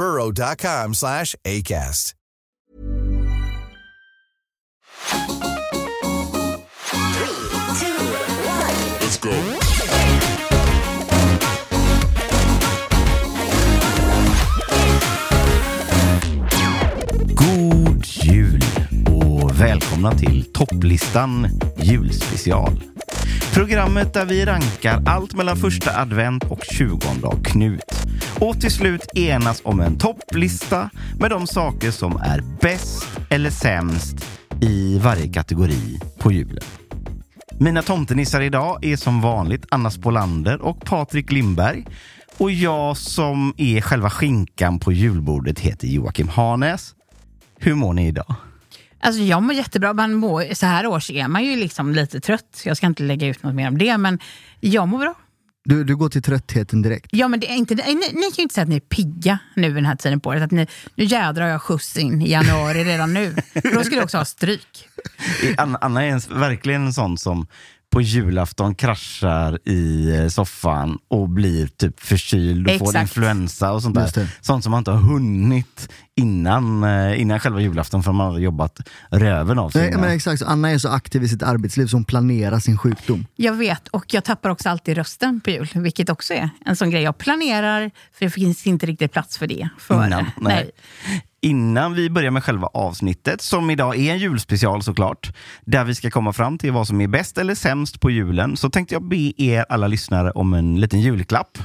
burrow.com slash ACAST. Let's go. God jul och välkomna till topplistan julspecial. Programmet där vi rankar allt mellan första advent och 20 av Knut. Och till slut enas om en topplista med de saker som är bäst eller sämst i varje kategori på julen. Mina tomtenissar idag är som vanligt Anna Spolander och Patrik Lindberg. Och jag som är själva skinkan på julbordet heter Joakim Hanes. Hur mår ni idag? Alltså jag mår jättebra. Man mår, så här års är man ju liksom lite trött. Jag ska inte lägga ut något mer om det, men jag mår bra. Du, du går till tröttheten direkt. Ja, men det är inte, ni, ni kan ju inte säga att ni är pigga nu den här tiden på året. Att ni, nu jädrar jag skjuts in i januari redan nu. För då skulle jag också ha stryk. Anna, Anna är en, verkligen en sån som på julafton kraschar i eh, soffan och blir typ förkyld och får Exakt. influensa och sånt där. Sånt som man inte har hunnit innan, eh, innan själva julafton för man har jobbat röven av sig. Nej, men exakt, så Anna är så aktiv i sitt arbetsliv som planerar sin sjukdom. Jag vet, och jag tappar också alltid rösten på jul. Vilket också är en sån grej jag planerar, för det finns inte riktigt plats för det. För, Innan, nej. Innan vi börjar med själva avsnittet, som idag är en julspecial såklart, där vi ska komma fram till vad som är bäst eller sämst på julen, så tänkte jag be er alla lyssnare om en liten julklapp.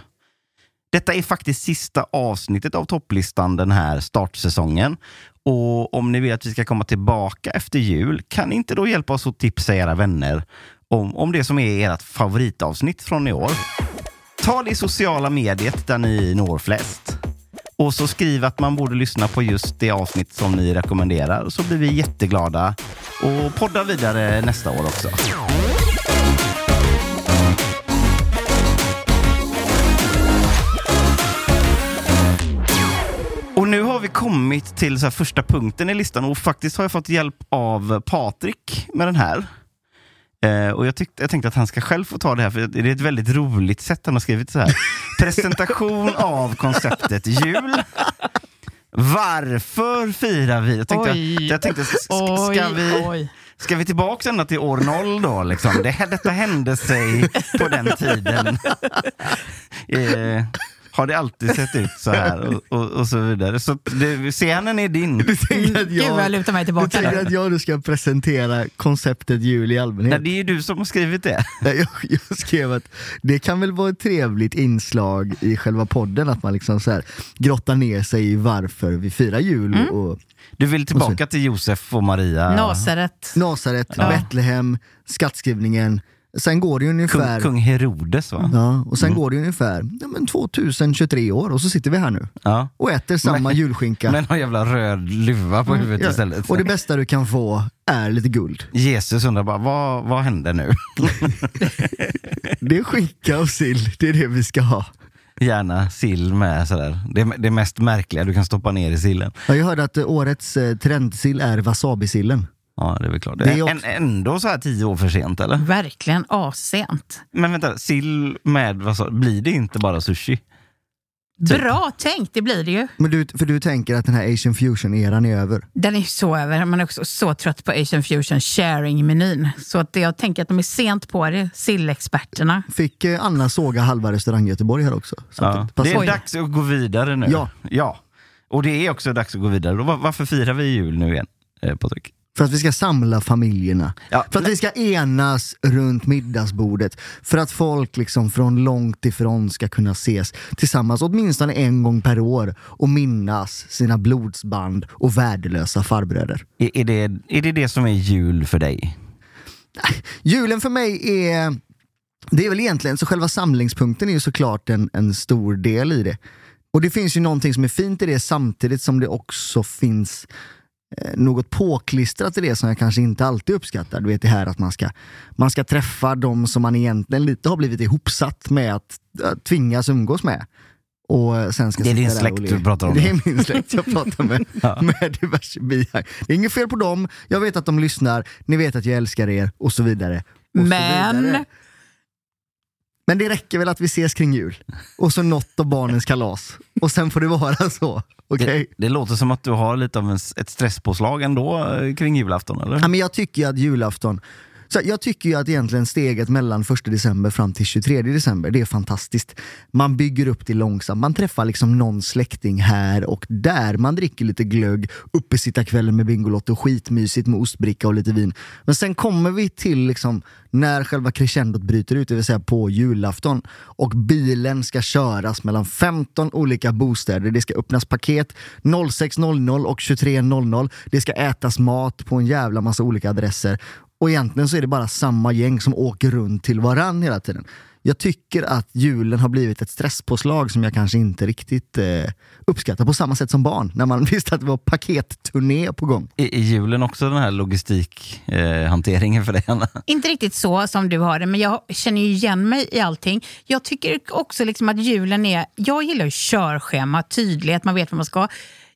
Detta är faktiskt sista avsnittet av topplistan den här startsäsongen. Och om ni vill att vi ska komma tillbaka efter jul, kan ni inte då hjälpa oss att tipsa era vänner om, om det som är ert favoritavsnitt från i år? Ta det i sociala mediet där ni når flest. Och så skriv att man borde lyssna på just det avsnitt som ni rekommenderar så blir vi jätteglada och poddar vidare nästa år också. Och nu har vi kommit till så här första punkten i listan och faktiskt har jag fått hjälp av Patrik med den här. Eh, och jag, tyckte, jag tänkte att han ska själv få ta det här, för det är ett väldigt roligt sätt han har skrivit så här. Presentation av konceptet jul. Varför firar vi? Jag tänkte, Oj. jag tänkte s- s- ska, vi, oj. ska vi tillbaka ända till år noll då? Liksom? Det, detta hände sig på den tiden. Eh, har det alltid sett ut så här? Och, och, och så vidare. Så det, scenen är din. Du tänker att Gud vad jag lutar mig du tillbaka tänker nu. att jag nu ska presentera konceptet jul i Nej, allmänhet. det är ju du som har skrivit det. Jag, jag skrev att det kan väl vara ett trevligt inslag i själva podden att man liksom så här grottar ner sig i varför vi firar jul Mm. och Du vill tillbaka till Josef och Maria. Nasaret. Nasaret, Betlehem, skattskrivningen. Sen går det ungefär Kung, kung Herodes va? Ja, och sen går det ungefär ja, men 2023 år och så sitter vi här nu Ja. och äter samma Men- julskinka. Men har jävla röd luva på huvudet Ja, istället. Och det bästa du kan få är lite guld. Jesus undrar bara, vad, vad hände nu? Det är skinka och sill, det är det vi ska ha. Gärna sill med sådär. Det, det mest märkliga du kan stoppa ner i sillen. Ja, Jag hörde att årets eh, trendsill är wasabisillen. Ja, det är väl klart. Det är en, också- ändå så här tio år för sent eller? Verkligen assent. Men vänta, sill med vad sa blir det inte bara sushi? Typ. Bra tänkt, det blir det ju. Men du, för du tänker att den här asian fusion-eran är över? Den är ju så över. Man är också så trött på Asian Fusion sharing-menyn. Så att jag tänker att de är sent på det, sillexperterna. Fick eh, Anna såga halva restaurang Göteborg här också. Ja. Det är Oj. dags att gå vidare nu. Ja. ja. Och det är också dags att gå vidare. Var, varför firar vi jul nu igen, eh, Patrik? För att vi ska samla familjerna. Ja, för att vi ska enas runt middagsbordet. För att folk liksom från långt ifrån ska kunna ses tillsammans åtminstone en gång per år och minnas sina blodsband och värdelösa farbröder. Är, är, det, är det det som är jul för dig? Julen för mig är det är väl egentligen, så själva samlingspunkten är ju såklart en, en stor del i det. Och det finns ju någonting som är fint i det samtidigt som det också finns något påklistrat i det som jag kanske inte alltid uppskattar. Du vet det här att man ska, man ska träffa de som man egentligen lite har blivit ihopsatt med att tvingas umgås med. Och sen ska Det är din släkt du pratar om Det är min släkt jag pratar med, med diverse bihang. Det är inget fel på dem, jag vet att de lyssnar, ni vet att jag älskar er och så vidare. Och så Men vidare. Men det räcker väl att vi ses kring jul? Och så något av barnens kalas. Och sen får det vara så. Okej? Det, det låter som att du har lite av en, ett stresspåslag ändå eh, kring julafton, eller? Ja, men jag tycker ju att julafton så jag tycker ju att egentligen steget mellan 1 december fram till 23 december, det är fantastiskt. Man bygger upp det långsamt, man träffar liksom någon släkting här och där, man dricker lite glögg, uppesittarkvällen med Bingolotto, skitmysigt med ostbricka och lite vin. Men sen kommer vi till liksom när själva crescendot bryter ut, det vill säga på julafton och bilen ska köras mellan 15 olika bostäder. Det ska öppnas paket 06.00 och 23.00. Det ska ätas mat på en jävla massa olika adresser och egentligen så är det bara samma gäng som åker runt till varann hela tiden. Jag tycker att julen har blivit ett stresspåslag som jag kanske inte riktigt eh, uppskattar på samma sätt som barn. När man visste att det var paketturné på gång. Är, är julen också den här logistikhanteringen eh, för dig, Anna? Inte riktigt så som du har det, men jag känner ju igen mig i allting. Jag tycker också liksom att julen är... Jag gillar ju körschema, tydlighet, man vet vad man ska.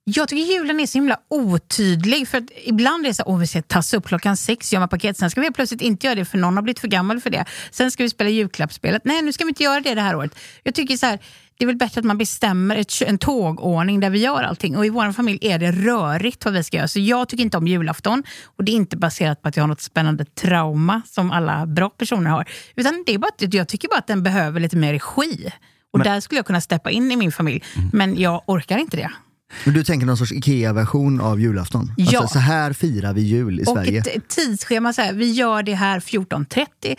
Jag tycker julen är så himla otydlig. För att ibland är det så att vi ska tassa upp klockan sex, göra paket. Sen ska vi plötsligt inte göra det för någon har blivit för gammal för det. Sen ska vi spela julklappsspelet. Nej, nu ska vi inte göra det det här året. Jag tycker så här, det är väl bättre att man bestämmer ett, en tågordning där vi gör allting. Och i vår familj är det rörigt vad vi ska göra. Så jag tycker inte om julafton. Och det är inte baserat på att jag har något spännande trauma som alla bra personer har. Utan det är bara att jag tycker bara att den behöver lite mer regi. Och där skulle jag kunna steppa in i min familj. Men jag orkar inte det. Du tänker någon sorts IKEA-version av julafton? Ja. Alltså, så här firar vi jul i Och Sverige. ett ett tidsschema, så här, vi gör det här 14.30,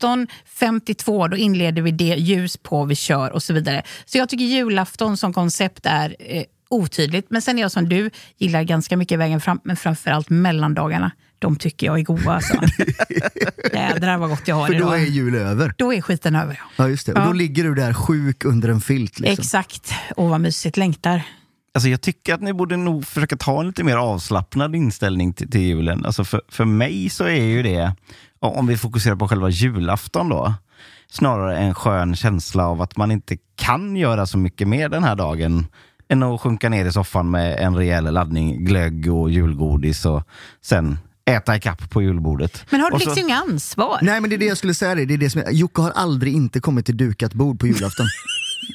17.52 då inleder vi det, ljus på, vi kör och så vidare. Så jag tycker julafton som koncept är eh, otydligt. Men sen är jag som du, gillar ganska mycket vägen fram, men framförallt mellandagarna. De tycker jag är goda alltså. Jädrar vad gott jag har För då idag. är jul över. Då är skiten över. Ja. Ja, just det. Och Ja. då ligger du där sjuk under en filt. Liksom. Exakt. Och vad mysigt, längtar. Alltså jag tycker att ni borde nog försöka ta en lite mer avslappnad inställning till, till julen. Alltså för, för mig så är ju det, om vi fokuserar på själva julafton då, snarare en skön känsla av att man inte kan göra så mycket mer den här dagen än att sjunka ner i soffan med en rejäl laddning glögg och julgodis och sen äta ikapp på julbordet. Men har du Och så- liksom inga ansvar? Nej men det är det jag skulle säga, det. det är det som Jocke har aldrig inte kommit till dukat bord på julafton.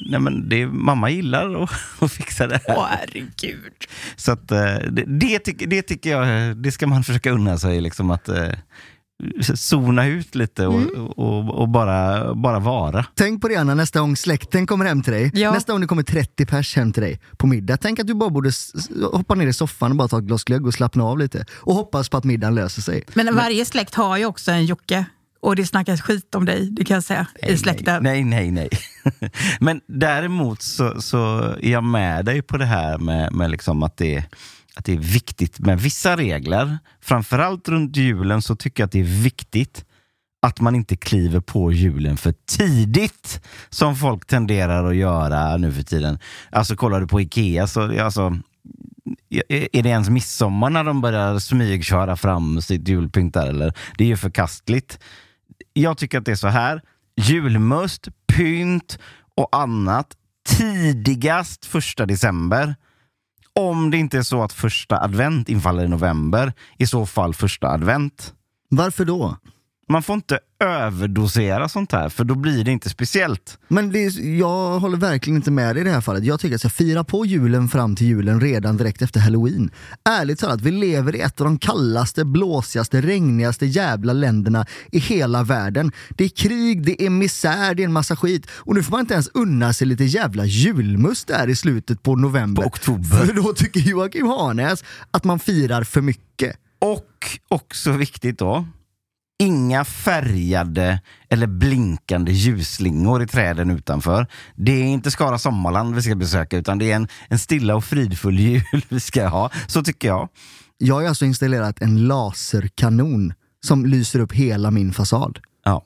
Nej, men det, mamma gillar att, att fixa det här. Åh herregud. Så att, eh, det, det, tycker, det tycker jag, eh, det ska man försöka unna sig. Liksom att eh, zona ut lite och, Mm. och, och bara, bara vara. Tänk på det Anna, nästa gång släkten kommer hem till dig, Ja. nästa gång det kommer 30 pers hem till dig på middag, tänk att du bara borde hoppa ner i soffan och bara ta ett glas glögg och slappna av lite. Och hoppas på att middagen löser sig. Men varje släkt har ju också en Jocke. Och det snackas skit om dig, det kan jag säga, i släkten. Nej, nej, nej. Men däremot så, så är jag med dig på det här med, med liksom att, det, att det är viktigt med vissa regler. Framförallt runt julen så tycker jag att det är viktigt att man inte kliver på julen för tidigt som folk tenderar att göra nu för tiden. Alltså kollar du på Ikea så alltså, är det ens midsommar när de börjar smygköra fram sitt julpynt där eller? Det är ju förkastligt. Jag tycker att det är så här. Julmust, pynt och annat tidigast första december. Om det inte är så att första advent infaller i november, i så fall första advent. Varför då? Man får inte överdosera sånt här, för då blir det inte speciellt. Men det är, jag håller verkligen inte med dig i det här fallet. Jag tycker att jag fira på julen fram till julen redan direkt efter halloween. Ärligt talat, vi lever i ett av de kallaste, blåsigaste, regnigaste jävla länderna i hela världen. Det är krig, det är misär, det är en massa skit. Och nu får man inte ens unna sig lite jävla julmust där i slutet på november. På oktober. För då tycker Joakim Harnäs att man firar för mycket. Och också viktigt då, inga färgade eller blinkande ljusslingor i träden utanför. Det är inte Skara Sommarland vi ska besöka, utan det är en, en stilla och fridfull jul vi ska ha. Så tycker jag. Jag har alltså installerat en laserkanon som lyser upp hela min fasad. Ja.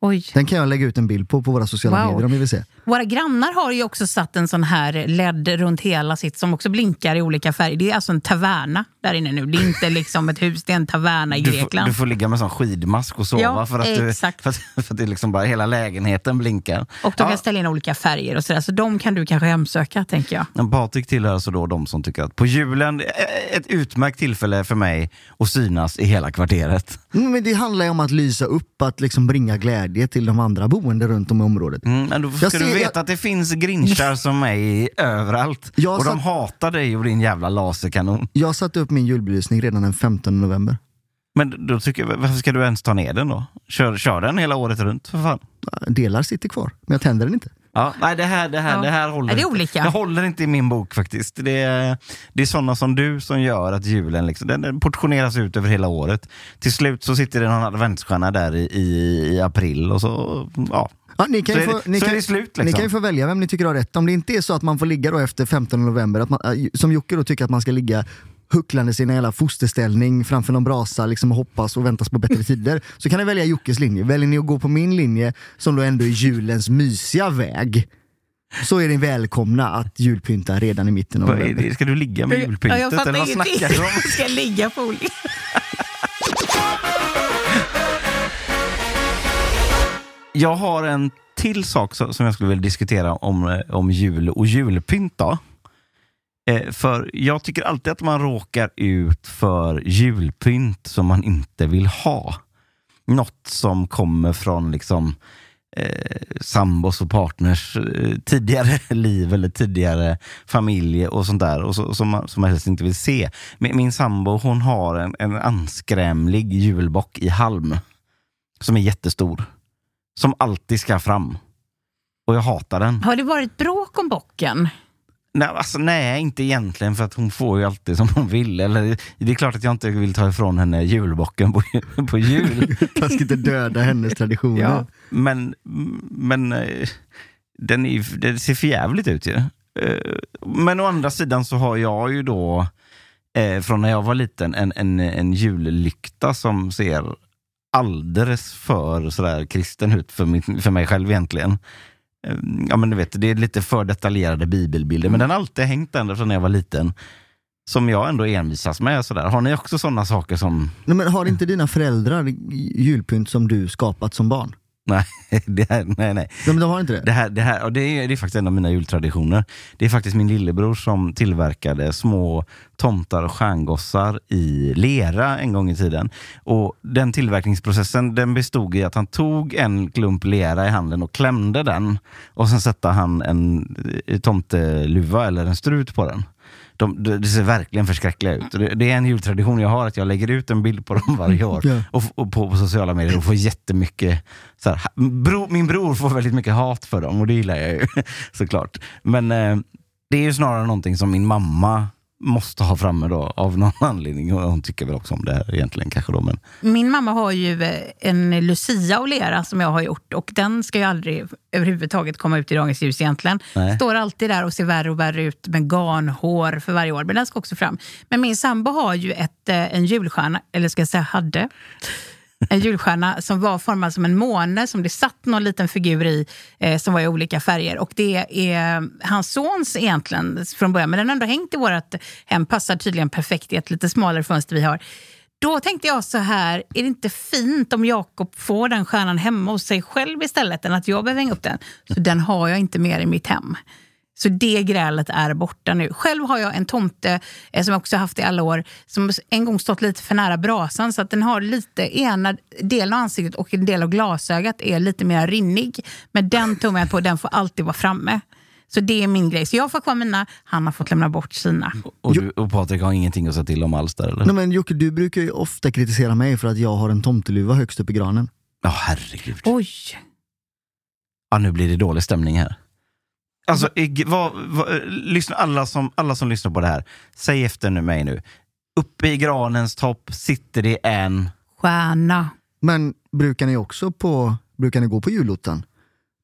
Oj. Den kan jag lägga ut en bild på på våra sociala Wow. medier om ni vill se. Våra grannar har ju också satt en sån här LED runt hela sitt som också blinkar i olika färger. Det är alltså en taverna där inne nu. Det är inte liksom ett hus, det är en taverna i Du, får, Grekland. du får ligga med sån skidmask och sova Ja, för, att du, för, att, för att det är liksom bara hela lägenheten blinkar. Och de Ja. kan ställa in olika färger och sådär. Så de kan du kanske hemsöka, tänker jag. Men Patrik tillhör alltså då de som tycker att på julen, eh, ett utmärkt tillfälle för mig att synas i hela kvarteret. Mm, Men det handlar ju om att lysa upp, att liksom bringa glädje till de andra boende runt om i området. Mm, men då ska Jag du ser- veta jag- att det finns grinchar som mig överallt. Jag och de satt- hatar dig och din jävla laserkanon. Jag satte upp min julbelysning redan den 15 november. Men då tycker jag, varför ska du ens ta ner den då? Kör, kör den hela året runt för fan. Delar sitter kvar, men jag tänder den inte. Ja, nej, det här, det här, Ja. det här håller Är det inte. olika? Det håller inte i min bok faktiskt. Det är, det är sådana som du som gör att julen liksom, den, portioneras ut över hela året. Till slut så sitter det någon adventsstjärna där i, i, i april och så, ja. Ja, ni kan Så ju få, det- ni kan, det slut, Ni liksom. kan ju få välja vem ni tycker har rätt. Om det inte är så att man får ligga då efter 15 november, att man, som Jocke då tycker att man ska ligga hucklande en jävla fosterställning framför någon brasa liksom, och hoppas och väntas på bättre tider. Så kan ni välja Jockes linje. Väljer ni att gå på min linje, som då ändå är julens mysiga väg, så är ni välkomna att julpynta redan i mitten av november. det? Ska du ligga med julpyntet jag fattar eller vad ingenting. du om? Ska jag ligga på olika... Jag har en till sak som jag skulle vilja diskutera om, eh, om jul och julpynt. Då. Eh, för jag tycker alltid att man råkar ut för julpynt som man inte vill ha. Något som kommer från liksom eh, sambos och partners eh, tidigare liv eller tidigare familj och sånt där och så, som, man, som man helst inte vill se. Min, min sambo hon har en, en anskrämlig julbock i halm som är jättestor. Som alltid ska fram. Och jag hatar den. Har det varit bråk om bocken? Nej, alltså, nej, inte egentligen för att hon får ju alltid som hon vill. Eller, det är klart att jag inte vill ta ifrån henne julbocken på, på jul. Taskigt att döda hennes traditioner. Men, men eh, den, är, den ser för jävligt ut ju. Eh, Men å andra sidan så har jag ju då eh, från när jag var liten en, en, en jullykta som ser alldeles för sådär kristen ut för, min, för mig själv egentligen. Eh, Ja men du vet, det är lite för detaljerade bibelbilder, men den har alltid hängt ända från när jag var liten. Som jag ändå envisas med. Sådär. Har ni också sådana saker som... Nej, men har inte dina föräldrar julpynt som du skapat som barn? Nej, det här, nej, nej. De, de har inte det? Det, här, det, här, och det, är, det är faktiskt en av mina jultraditioner. Det är faktiskt min lillebror som tillverkade små tomtar och stjärngossar i lera en gång i tiden. Och Den tillverkningsprocessen den bestod i att han tog en klump lera i handen och klämde den. Och sen satte han en eh, tomteluva eller en strut på den. De, det det ser verkligen förskräckliga ut. Det, det är en jultradition jag har, att jag lägger ut en bild på dem varje år. Och, och på, på sociala medier och får jättemycket... Så här, bro, min bror får väldigt mycket hat för dem och det gillar jag ju såklart. Men eh, det är ju snarare någonting som min mamma måste ha framme då av någon anledning. Och hon tycker väl också om det här egentligen kanske då. Men Min mamma har ju eh, en Lucia och lera som jag har gjort och den ska ju aldrig överhuvudtaget komma ut i dagens ljus egentligen. Nej. Står alltid där och ser värre och värre ut med garnhår för varje år, men den ska också fram. Men min sambo har ju ett, eh, en julstjärna, eller ska jag säga hade, en julstjärna som var formad som en måne som det satt någon liten figur i eh, som var i olika färger. Och det är hans sons egentligen från början, men den har ändå hängt i vårt hem. Passar tydligen perfekt i ett lite smalare fönster vi har. Då tänkte jag så här, är det inte fint om Jakob får den stjärnan hemma hos sig själv istället än att jag behöver hänga upp den? Så den har jag inte mer i mitt hem. Så det grälet är borta nu. Själv har jag en tomte eh, som jag också haft i alla år som en gång stått lite för nära brasan så att den har lite, ena delen av ansiktet och en del av glasögat är lite mer rinnig. Men den tummar jag på, den får alltid vara framme. Så det är min grej. Så jag får kvar mina, han har fått lämna bort sina. Och, du, och Patrik har ingenting att säga till om alls där eller? Nej, men Jocke, du brukar ju ofta kritisera mig för att jag har en tomteluva högst upp i granen. Ja, herregud. Oj! Ja, nu blir det dålig stämning här. Alltså, vad, vad, lyssna, alla, som, alla som lyssnar på det här, säg efter nu mig nu. Uppe i granens topp sitter det en... Stjärna. Men brukar ni också på, brukar ni gå på julottan?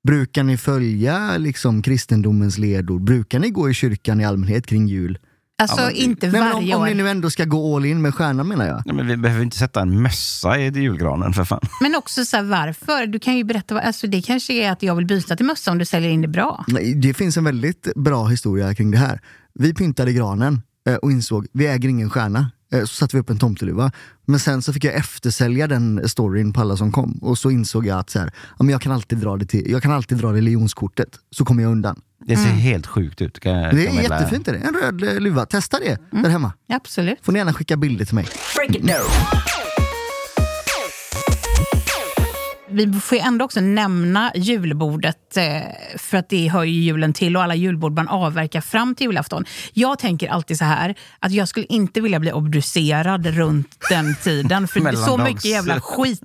Brukar ni följa liksom kristendomens ledord? Brukar ni gå i kyrkan i allmänhet kring jul? Alltså Ja, inte Nej, men varje om, om år. ni nu ändå ska gå all in med stjärnan menar jag. Nej, men vi behöver inte sätta en mössa i julgranen för fan. Men också så här, varför? Du kan ju berätta. Vad, alltså, det kanske är att jag vill byta till mössa om du säljer in det bra. Nej, Det finns en väldigt bra historia kring det här. Vi pyntade granen eh, och insåg vi äger ingen stjärna. Eh, Så satte vi upp en tomteluva. Men sen så fick jag eftersälja den storyn på alla som kom. Och så insåg jag att så här, ja, men jag, kan alltid dra det till, jag kan alltid dra religionskortet, så kommer jag undan. Det ser helt sjukt ut. Kan, jag- Mm. Det kan är meddela. jättefint är det. En röd luva. Testa det Mm. där hemma. Absolut. Får ni gärna skicka bilder till mig. Vi får ju ändå också nämna julbordet, eh, för att det hör ju julen till och alla julbord man avverkar fram till julafton. Jag tänker alltid så här, att jag skulle inte vilja bli obducerad runt den tiden. För det är så mycket jävla skit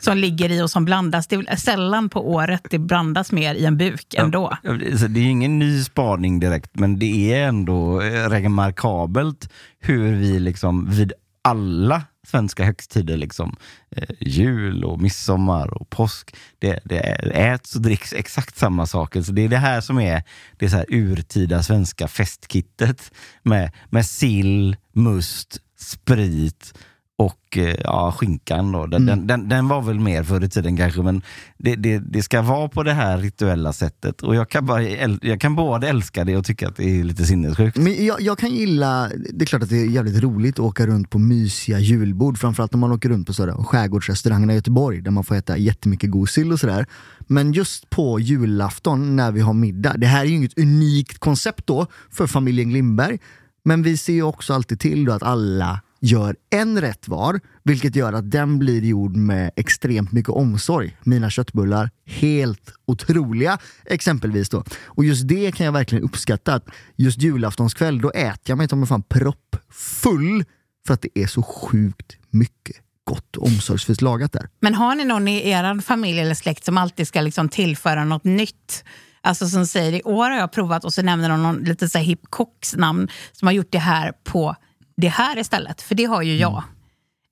som ligger i och som blandas. Det är sällan på året det blandas mer i en buk ändå. Ja, det- är ingen ny spaning direkt, men det är ändå eh, remarkabelt hur vi liksom vid alla svenska högtider, liksom, eh, jul och midsommar och påsk, det, det äts och dricks exakt samma saker. Så det är det här som är det så här urtida svenska festkittet med, med sill, must, sprit och eh, ja, skinkan. Då. Den, den, den, den var väl mer förr i tiden kanske, men det, det, det ska vara på det här rituella sättet. Och jag kan, bara, jag kan både älska det och tycka att det är lite sinnessjukt. Men jag, jag kan gilla, det är klart att det är jävligt roligt att åka runt på mysiga julbord, framförallt när man åker runt på sådär, skärgårdsrestaurangerna i Göteborg där man får äta jättemycket god sill och sådär. Men just på julafton när vi har middag, det här är ju inget unikt koncept då för familjen Glimberg, men vi ser ju också alltid till då att alla gör en rätt var, vilket gör att den blir gjord med extremt mycket omsorg. Mina köttbullar, helt otroliga exempelvis då. Och just det kan jag verkligen uppskatta, att just julaftonskväll, då äter jag mig ta fan proppfull för att det är så sjukt mycket gott och omsorgsfullt lagat där. Men har ni någon i er familj eller släkt som alltid ska liksom tillföra något nytt? Alltså som säger i år har jag provat och så nämner de någon lite så här hipp kocksnamn som har gjort det här på det här istället. För det har ju jag.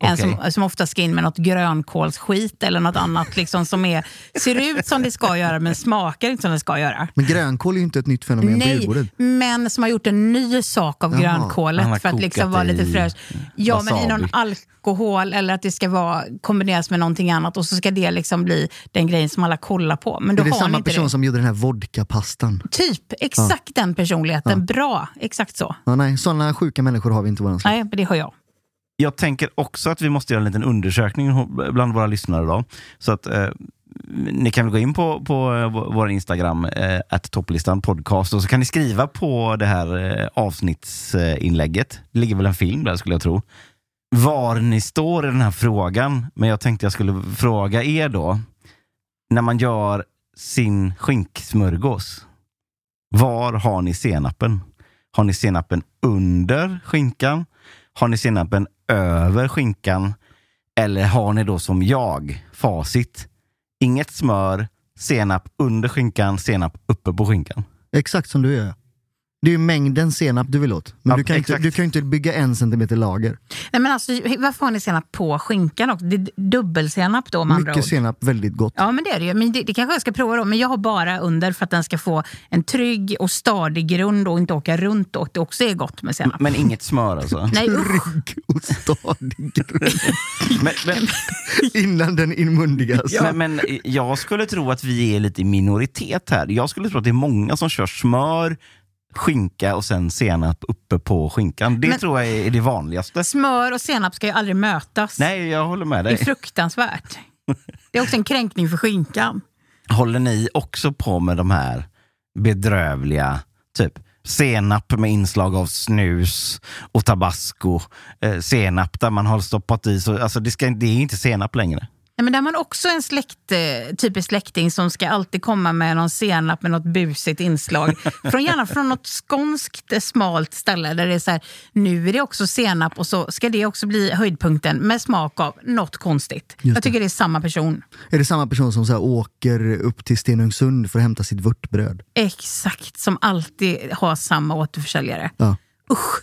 En Okej. som, som ofta ska in med något grönkålsskit eller något annat liksom, som är, ser ut som det ska göra men smakar inte som det ska göra. Men grönkål är ju inte ett nytt fenomen på Nej, julbordet. men som har gjort en ny sak av Jaha, grönkålet för att liksom vara lite fräsch. Ja, men i någon wasabi. alkohol eller att det ska vara kombineras med någonting annat och så ska det liksom bli den grejen som alla kollar på. Men då Är det har samma inte person det. som gjorde den här vodkapastan? Typ, exakt den personligheten. Bra, exakt så. Ja, nej, sådana sjuka människor har vi inte i våran släkt. Nej, men det har jag. Jag tänker också att vi måste göra en liten undersökning bland våra lyssnare. Då. Så att, eh, ni kan gå in på, på eh, vår Instagram, eh, att topplistan podcast, och så kan ni skriva på det här eh, avsnittsinlägget. Det ligger väl en film där skulle jag tro. Var ni står i den här frågan. Men jag tänkte jag skulle fråga er då. När man gör sin skinksmörgås, var har ni senapen? Har ni senapen under skinkan? Har ni senapen över skinkan? Eller har ni då som jag facit? Inget smör, senap under skinkan, senap uppe på skinkan. Exakt som du gör. Det är ju mängden senap du vill åt. Men Ja, du, kan inte, du kan ju inte bygga en centimeter lager. Nej, men alltså, varför har ni senap på skinkan också? Det är dubbelsenap då med andra Mycket ord. senap, väldigt gott. Ja, men det är det ju. Men det, det kanske jag ska prova då. Men jag har bara under för att den ska få en trygg och stadig grund och inte åka runt och det också är gott med senap. Men inget smör alltså. Nej. Trygg och stadig grund. Men, men, Innan den inmundigas. men, men jag skulle tro att vi är lite i minoritet här. Jag skulle tro att det är många som kör smör, skinka och sen senap uppe på skinkan. Det Men- tror jag är det vanligaste. Smör och senap ska ju aldrig mötas. Nej, jag håller med Det är dig. fruktansvärt. Det är också en kränkning för skinkan. Håller ni också på med de här bedrövliga Typ senap med inslag av snus och tabasco. Eh, senap där man har stoppat i, så, alltså det, ska, det är inte senap längre. Nej, men där man också en släkt, eh, typisk släkting som ska alltid komma med någon senap med något busigt inslag. Från, gärna från något skånskt eh, smalt ställe där det är så här, nu är det också senap och så ska det också bli höjdpunkten med smak av något konstigt. Jag tycker det är samma person. Är det samma person som så här, åker upp till Stenungsund för att hämta sitt vörtbröd? Exakt, som alltid har samma återförsäljare. Ja. Usch!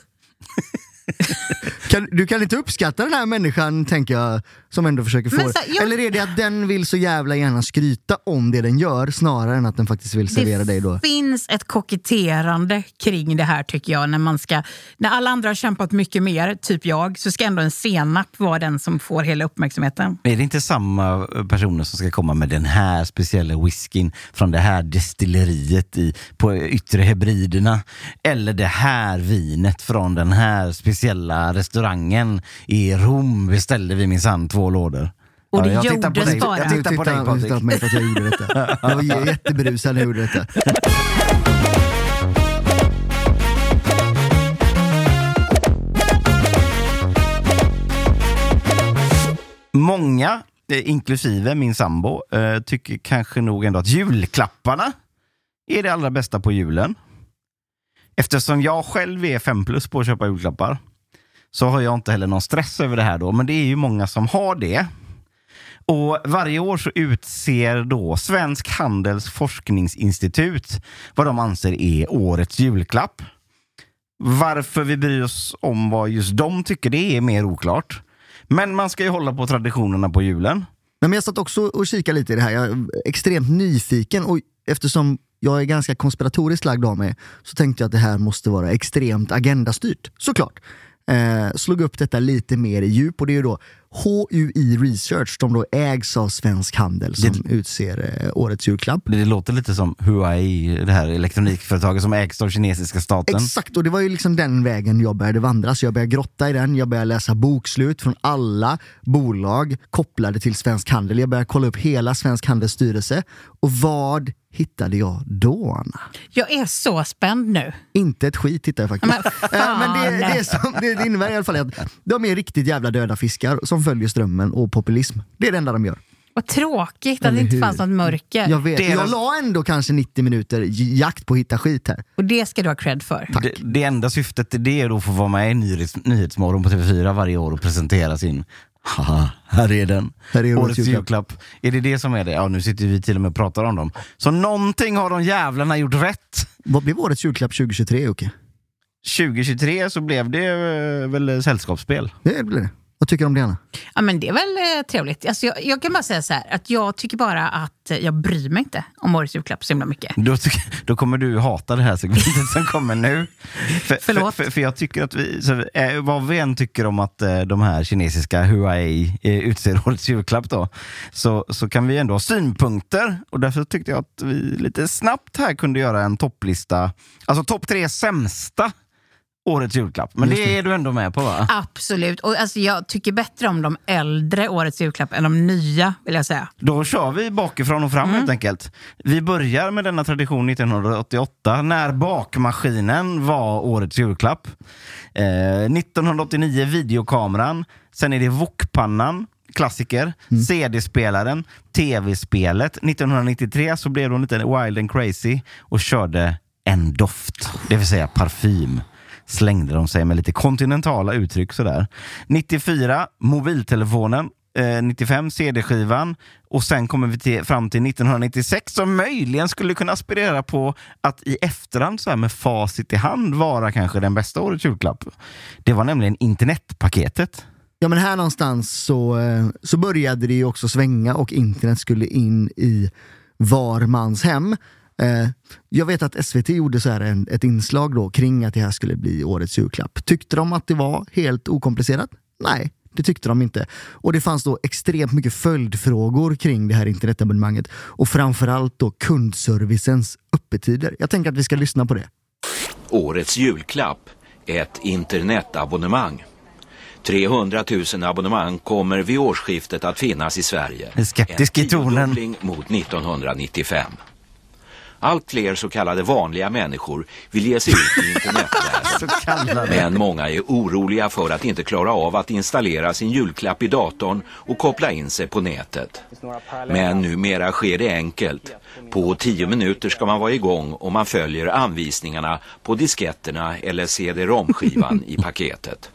Kan, du kan inte uppskatta den här människan, tänker jag, som ändå försöker få det. så- jag- Eller är det att den vill så jävla gärna skryta om det den gör, snarare än att den faktiskt vill servera dig då? Det finns ett koketterande kring det här tycker jag. När, man ska, när alla andra har kämpat mycket mer, typ jag, så ska ändå en senap vara den som får hela uppmärksamheten. Är det inte samma personer som ska komma med den här speciella whiskyn från det här destilleriet i, på Yttre Hebriderna? Eller det här vinet från den här speciella restaurangen i Rom beställde vi minsann två lådor. Och det jag tittar på gjordes dig. bara. Jag tittar på dig Patrik. titta på mig för att jag gjorde detta. Jag var jätteberusad när jag gjorde detta. Många, eh, inklusive min sambo, eh, tycker kanske nog ändå att julklapparna är det allra bästa på julen. Eftersom jag själv är fem plus på att köpa julklappar så har jag inte heller någon stress över det här då, men det är ju många som har det. Och Varje år så utser då Svensk Handels forskningsinstitut vad de anser är årets julklapp. Varför vi bryr oss om vad just de tycker, det är mer oklart. Men man ska ju hålla på traditionerna på julen. Men jag satt också och kikade lite i det här. Jag är extremt nyfiken och eftersom jag är ganska konspiratoriskt lagd av mig så tänkte jag att det här måste vara extremt agendastyrt. Såklart. Eh, slog upp detta lite mer i djup och det är ju då HUI Research, de då ägs av Svensk Handel som utser eh, årets julklapp. Det, det låter lite som Huawei, det här elektronikföretaget som ägs av kinesiska staten. Exakt, och det var ju liksom den vägen jag började vandra. Så jag började grotta i den, jag började läsa bokslut från alla bolag kopplade till Svensk Handel. Jag började kolla upp hela Svensk Handels styrelse. Och vad hittade jag då, Anna? Jag är så spänd nu. Inte ett skit hittade jag faktiskt. Men Men det, det, som, det, det innebär i alla fall att de är riktigt jävla döda fiskar som följer strömmen och populism. Det är det enda de gör. Vad tråkigt att Eller det inte hur? fanns något mörker. Jag vet. Deras- Jag la ändå kanske 90 minuter j- jakt på att hitta skit här. Och det ska du ha cred för. Det, det enda syftet till det är då att få vara med i Nyhets, Nyhetsmorgon på TV4 varje år och presentera sin Haha, här är den. Här är årets årets julklapp. julklapp. Är det det som är det? Ja, nu sitter vi till och med och pratar om dem. Så någonting har de jävlarna gjort rätt. Vad blev årets julklapp 2023 Jocke? 2023 så blev det eh, väl sällskapsspel. Det blir det. Vad tycker du om det Anna? Ja, men det är väl eh, trevligt. Alltså, jag, jag kan bara säga så här, att jag tycker bara att eh, jag bryr mig inte om årets julklapp så himla mycket. Då, då kommer du hata det här segmentet som kommer nu. För, Förlåt. För, för, för jag tycker att vi, så, eh, vad vi än tycker om att eh, de här kinesiska Huawei utser årets julklapp då, så, så kan vi ändå ha synpunkter. Och därför tyckte jag att vi lite snabbt här kunde göra en topplista. Alltså topp tre sämsta årets julklapp. Men det är du ändå med på va? Absolut. Och alltså, jag tycker bättre om de äldre årets julklapp än de nya, vill jag säga. Då kör vi bakifrån och fram helt enkelt. Vi börjar med denna tradition 1988 när bakmaskinen var årets julklapp. Eh, 1989 videokameran, sen är det wokpannan, klassiker, CD-spelaren, tv-spelet. 1993 så blev de lite wild and crazy och körde en doft, det vill säga parfym slängde de sig med lite kontinentala uttryck sådär. 94, mobiltelefonen. Eh, 95, CD-skivan. Och sen kommer vi till, fram till 1996 som möjligen skulle kunna aspirera på att i efterhand så här med facit i hand vara kanske den bästa årets julklapp. Det var nämligen internetpaketet. Ja men här någonstans så, eh, så började det ju också svänga och internet skulle in i var mans hem. Eh, Jag vet att SVT gjorde så här en, ett inslag då kring att det här skulle bli årets julklapp. Tyckte de att det var helt okomplicerat? Nej, det tyckte de inte. Och det fanns då extremt mycket följdfrågor kring det här internetabonnemanget och framförallt då kundservicens öppettider. Jag tänker att vi ska lyssna på det. Årets julklapp, ett internetabonnemang. 300 000 abonnemang kommer vid årsskiftet att finnas i Sverige. Skeptisk i en tonen. tiodubbling mot 1995. Allt fler så kallade vanliga människor vill ge sig ut i internetvärlden. Men många är oroliga för att inte klara av att installera sin julklapp i datorn och koppla in sig på nätet. Men numera sker det enkelt. På tio minuter ska man vara igång om man följer anvisningarna på disketterna eller CD-ROM-skivan i paketet.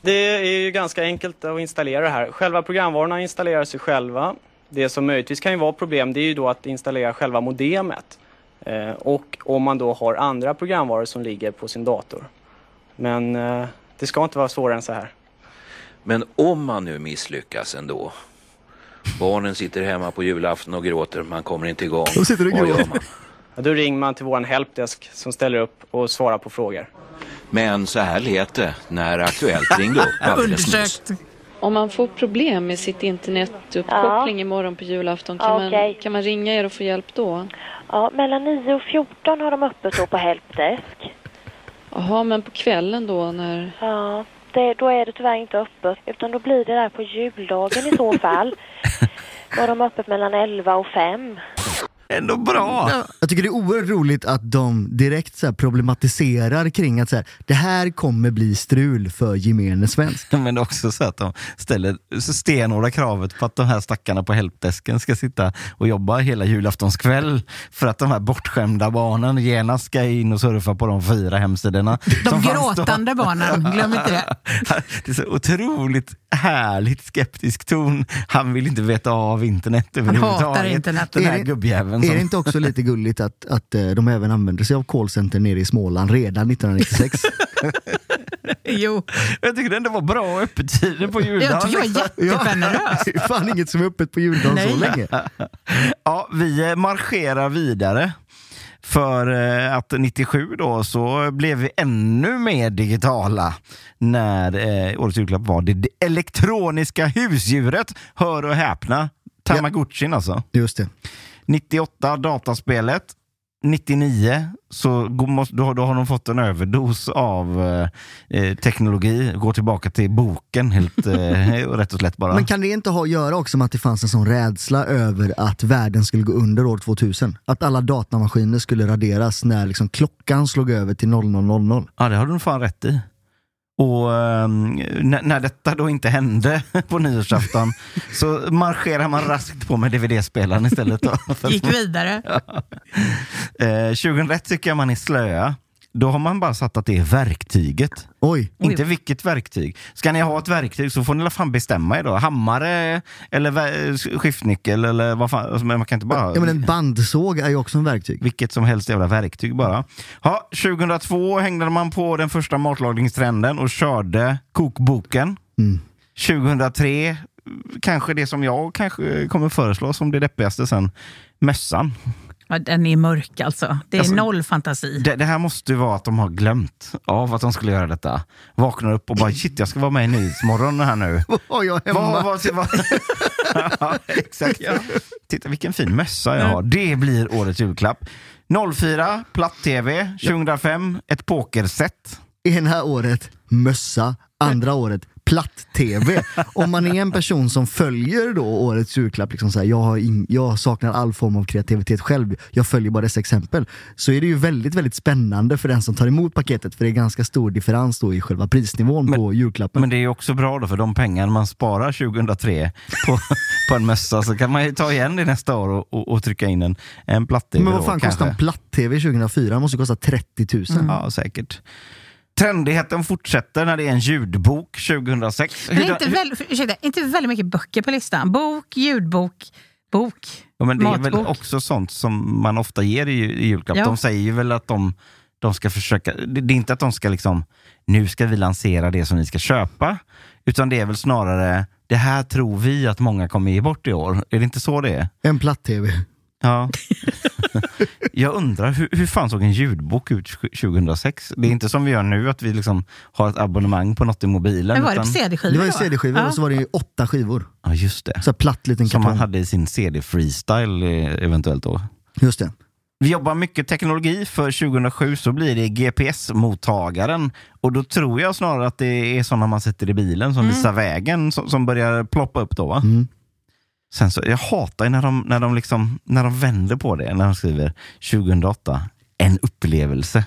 Det är ju ganska enkelt att installera det här. Själva programvarorna installerar sig själva. Det som möjligtvis kan ju vara problem det är ju då att installera själva modemet. Eh, och om man då har andra programvaror som ligger på sin dator. Men eh, det ska inte vara svårare än så här. Men om man nu misslyckas ändå. Barnen sitter hemma på julafton och gråter, man kommer inte igång. Då sitter och gråter. Ja, Då ringer man till vår helpdesk som ställer upp och svarar på frågor. Men så här lät det när Aktuellt ringde upp. Undersökt. Om man får problem med sitt internetuppkoppling imorgon på julafton, kan, Okej. man, kan man ringa er och få hjälp då? Ja, mellan 9 och 14 har de öppet då på Helpdesk. Jaha, men på kvällen då när... Ja, det, då är det tyvärr inte öppet. Utan då blir det där på juldagen i så fall. Då har de öppet mellan 11 och 5. Ändå bra! Jag tycker det är oerhört roligt att de direkt så här problematiserar kring att så här, det här kommer bli strul för gemene svensk. Men det är också så att de ställer stenhårda kravet på att de här stackarna på helpdesken ska sitta och jobba hela julaftonskväll för att de här bortskämda barnen genast ska in och surfa på de fyra hemsidorna. De gråtande barnen, glöm inte det. Det är så otroligt härligt skeptisk ton. Han vill inte veta av internet överhuvudtaget. hatar internet. Den här gubbjäveln. Är som- det inte också lite gulligt att, att eh, de även använder sig av callcenter nere i Småland redan 1996? Jo, Jag tycker det ändå var bra öppettider på juldagen. jag tycker jag var jättegenerös. Det är fan inget som är öppet på juldagen så länge. Ja, vi eh, marscherar vidare. För eh, att 97 då så blev vi ännu mer digitala när eh, årets julklapp var det elektroniska husdjuret. Hör och häpna. Tamagotchin alltså. Just det. 98 dataspelet. 99 så då har de fått en överdos av eh, eh, teknologi. Går tillbaka till boken helt eh, rätt och slätt bara. Men kan det inte ha att göra också med att det fanns en sån rädsla över att världen skulle gå under år 2000? Att alla datamaskiner skulle raderas när liksom klockan slog över till 0000. Ja, det har du nog fan rätt i. Och ehm, när, detta då inte hände på nyårsafton så marscherar man raskt på med DVD-spelaren istället. Då. Gick vidare. Eh, 2001 tycker jag man är slöa. Då har man bara satt att det är verktyget. Oj, Inte vilket verktyg. Ska ni ha ett verktyg så får ni fan bestämma er då. Hammare eller vä- skiftnyckel eller vad fan. Alltså, men man kan inte bara... ja, men en bandsåg är ju också en verktyg. Vilket som helst jävla verktyg bara. Ja, 2002 hängde man på den första matlagningstrenden och körde kokboken. Mm. 2003, kanske det som jag kanske kommer föreslå som det deppigaste sen, mössan. Ja, den är mörk alltså. Det är Alltså, noll fantasi. Det, det här måste ju vara att de har glömt av att de skulle göra detta. Vaknar upp och bara shit, jag ska vara med i Nyhetsmorgon här nu. Vad har jag hemma? Vad, vad, vad? ja, exakt. Titta vilken fin mössa jag har. Det blir årets julklapp. 04, platt-tv. 2005, ett pokerset. Ena året mössa, andra året platt-tv. Om man är en person som följer då årets julklapp, liksom så här, jag, in, jag saknar all form av kreativitet själv, jag följer bara dessa exempel, så är det ju väldigt, väldigt spännande för den som tar emot paketet, för det är ganska stor differens då i själva prisnivån på julklappen. Men det är ju också bra då för de pengar man sparar 2003 på, på en mössa så kan man ju ta igen det nästa år och, och, och trycka in en, en platt-tv. Men vad fan kostar en platt-tv 2004? Den måste kosta 30 000. Ja, säkert. Trendigheten fortsätter när det är en ljudbok 2006. Men Hur- inte, väl, ursäkta, inte väldigt mycket böcker på listan. Bok, ljudbok, bok, Ja, men det är väl matbok. också sånt som man ofta ger i, i julklapp. Ja. De säger ju väl att de, de ska försöka, det, det är inte att de ska liksom, nu ska vi lansera det som ni ska köpa, utan det är väl snarare, det här tror vi att många kommer ge bort i år. Är det inte så det är? En platt-tv. Ja. Jag undrar, hur, hur fan såg en ljudbok ut 2006? Det är inte som vi gör nu, att vi liksom har ett abonnemang på något i mobilen. Men var det på utan- CD-skivor Det var ju? CD-skivor Ja. och så var det ju åtta skivor. Ja, just det. Så platt liten Som kartong. man hade i sin CD-freestyle eh, eventuellt då. Just det. Vi jobbar mycket teknologi. För 2007 så blir det GPS-mottagaren. Och då tror jag snarare att det är sådana man sätter i bilen som visar vägen som, som börjar ploppa upp då va? Mm. Sen så, jag hatar ju när de, när, de liksom, när de vänder på det, när de skriver 2008, en upplevelse.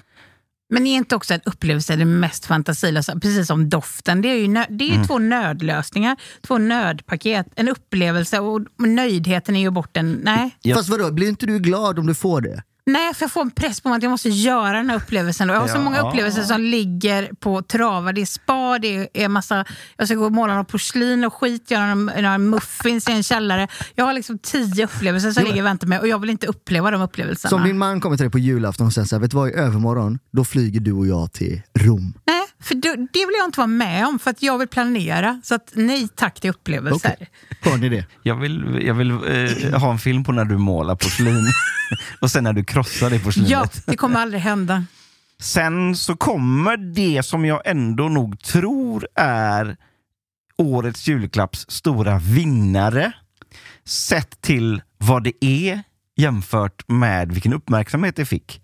Men är inte också en upplevelse det mest fantasilösa? Precis som doften. Det är ju, nö- det är ju Mm. två nödlösningar, två nödpaket. En upplevelse och nöjdheten är ju bort en... Nej. Fast vadå, blir inte du glad om du får det? Nej, för jag får en press på mig att jag måste göra den här upplevelsen. Och jag har så Ja. många upplevelser som ligger på travar. Det är spa, det är massa... Jag ska gå och måla något porslin och skit, göra några, muffins i en källare. Jag har liksom tio upplevelser som ligger och väntar mig och jag vill inte uppleva de upplevelserna. Som din man kommer till dig på julafton och säger så här, vet du vad, i övermorgon, då flyger du och jag till Rom. Nej, för det, det vill jag inte vara med om för att jag vill planera. Så att nej tack till upplevelser. Okej. Hör ni det? Jag vill, jag vill eh, ha en film på när du målar porslin och sen när du krossar det porslinet. Ja, det kommer aldrig hända. Sen så kommer det som jag ändå nog tror är årets julklapps stora vinnare. Sett till vad det är jämfört med vilken uppmärksamhet det fick.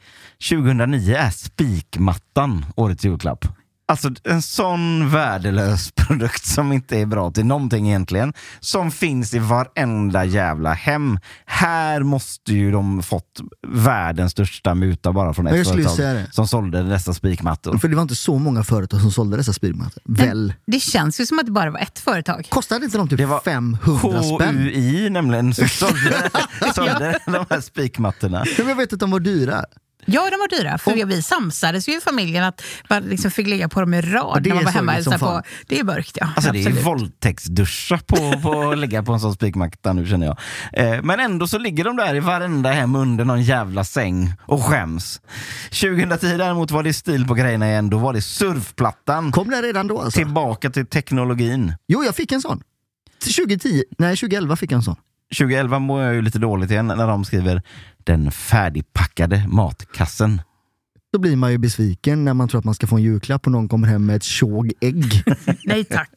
2009 är spikmattan årets julklapp. Alltså en sån värdelös produkt som inte är bra till någonting egentligen. Som finns i varenda jävla hem. Här måste ju de fått världens största muta bara från ett företag som sålde dessa spikmattor. För det var inte så många företag som sålde dessa spillmattor. Väl? Det känns ju som att det bara var ett företag. Kostade inte de typ Det var 500 spänn? HUI nämligen som sålde, sålde de här spikmattorna. Jag vet att de var dyra. Ja, de var dyra. För vi samsades ju i familjen att man liksom fick ligga på dem i rad det när man var hemma och sorgligt som hälsade på. Det är mörkt, ja. Alltså det är våldtäktsduscha på, på att ligga på en sån spikmatta nu känner jag. Eh, men ändå så ligger de där i varenda hem under någon jävla säng och skäms. 2010 däremot var det stil på grejerna igen. Då var det surfplattan. Kom det redan då alltså? Tillbaka till teknologin. Jo, jag fick en sån. Till 2010, nej 2011 fick jag en sån. 2011 mår jag ju lite dåligt igen när de skriver den färdigpackade matkassen. Då blir man ju besviken när man tror att man ska få en julklapp och någon kommer hem med ett tjog ägg. Nej tack.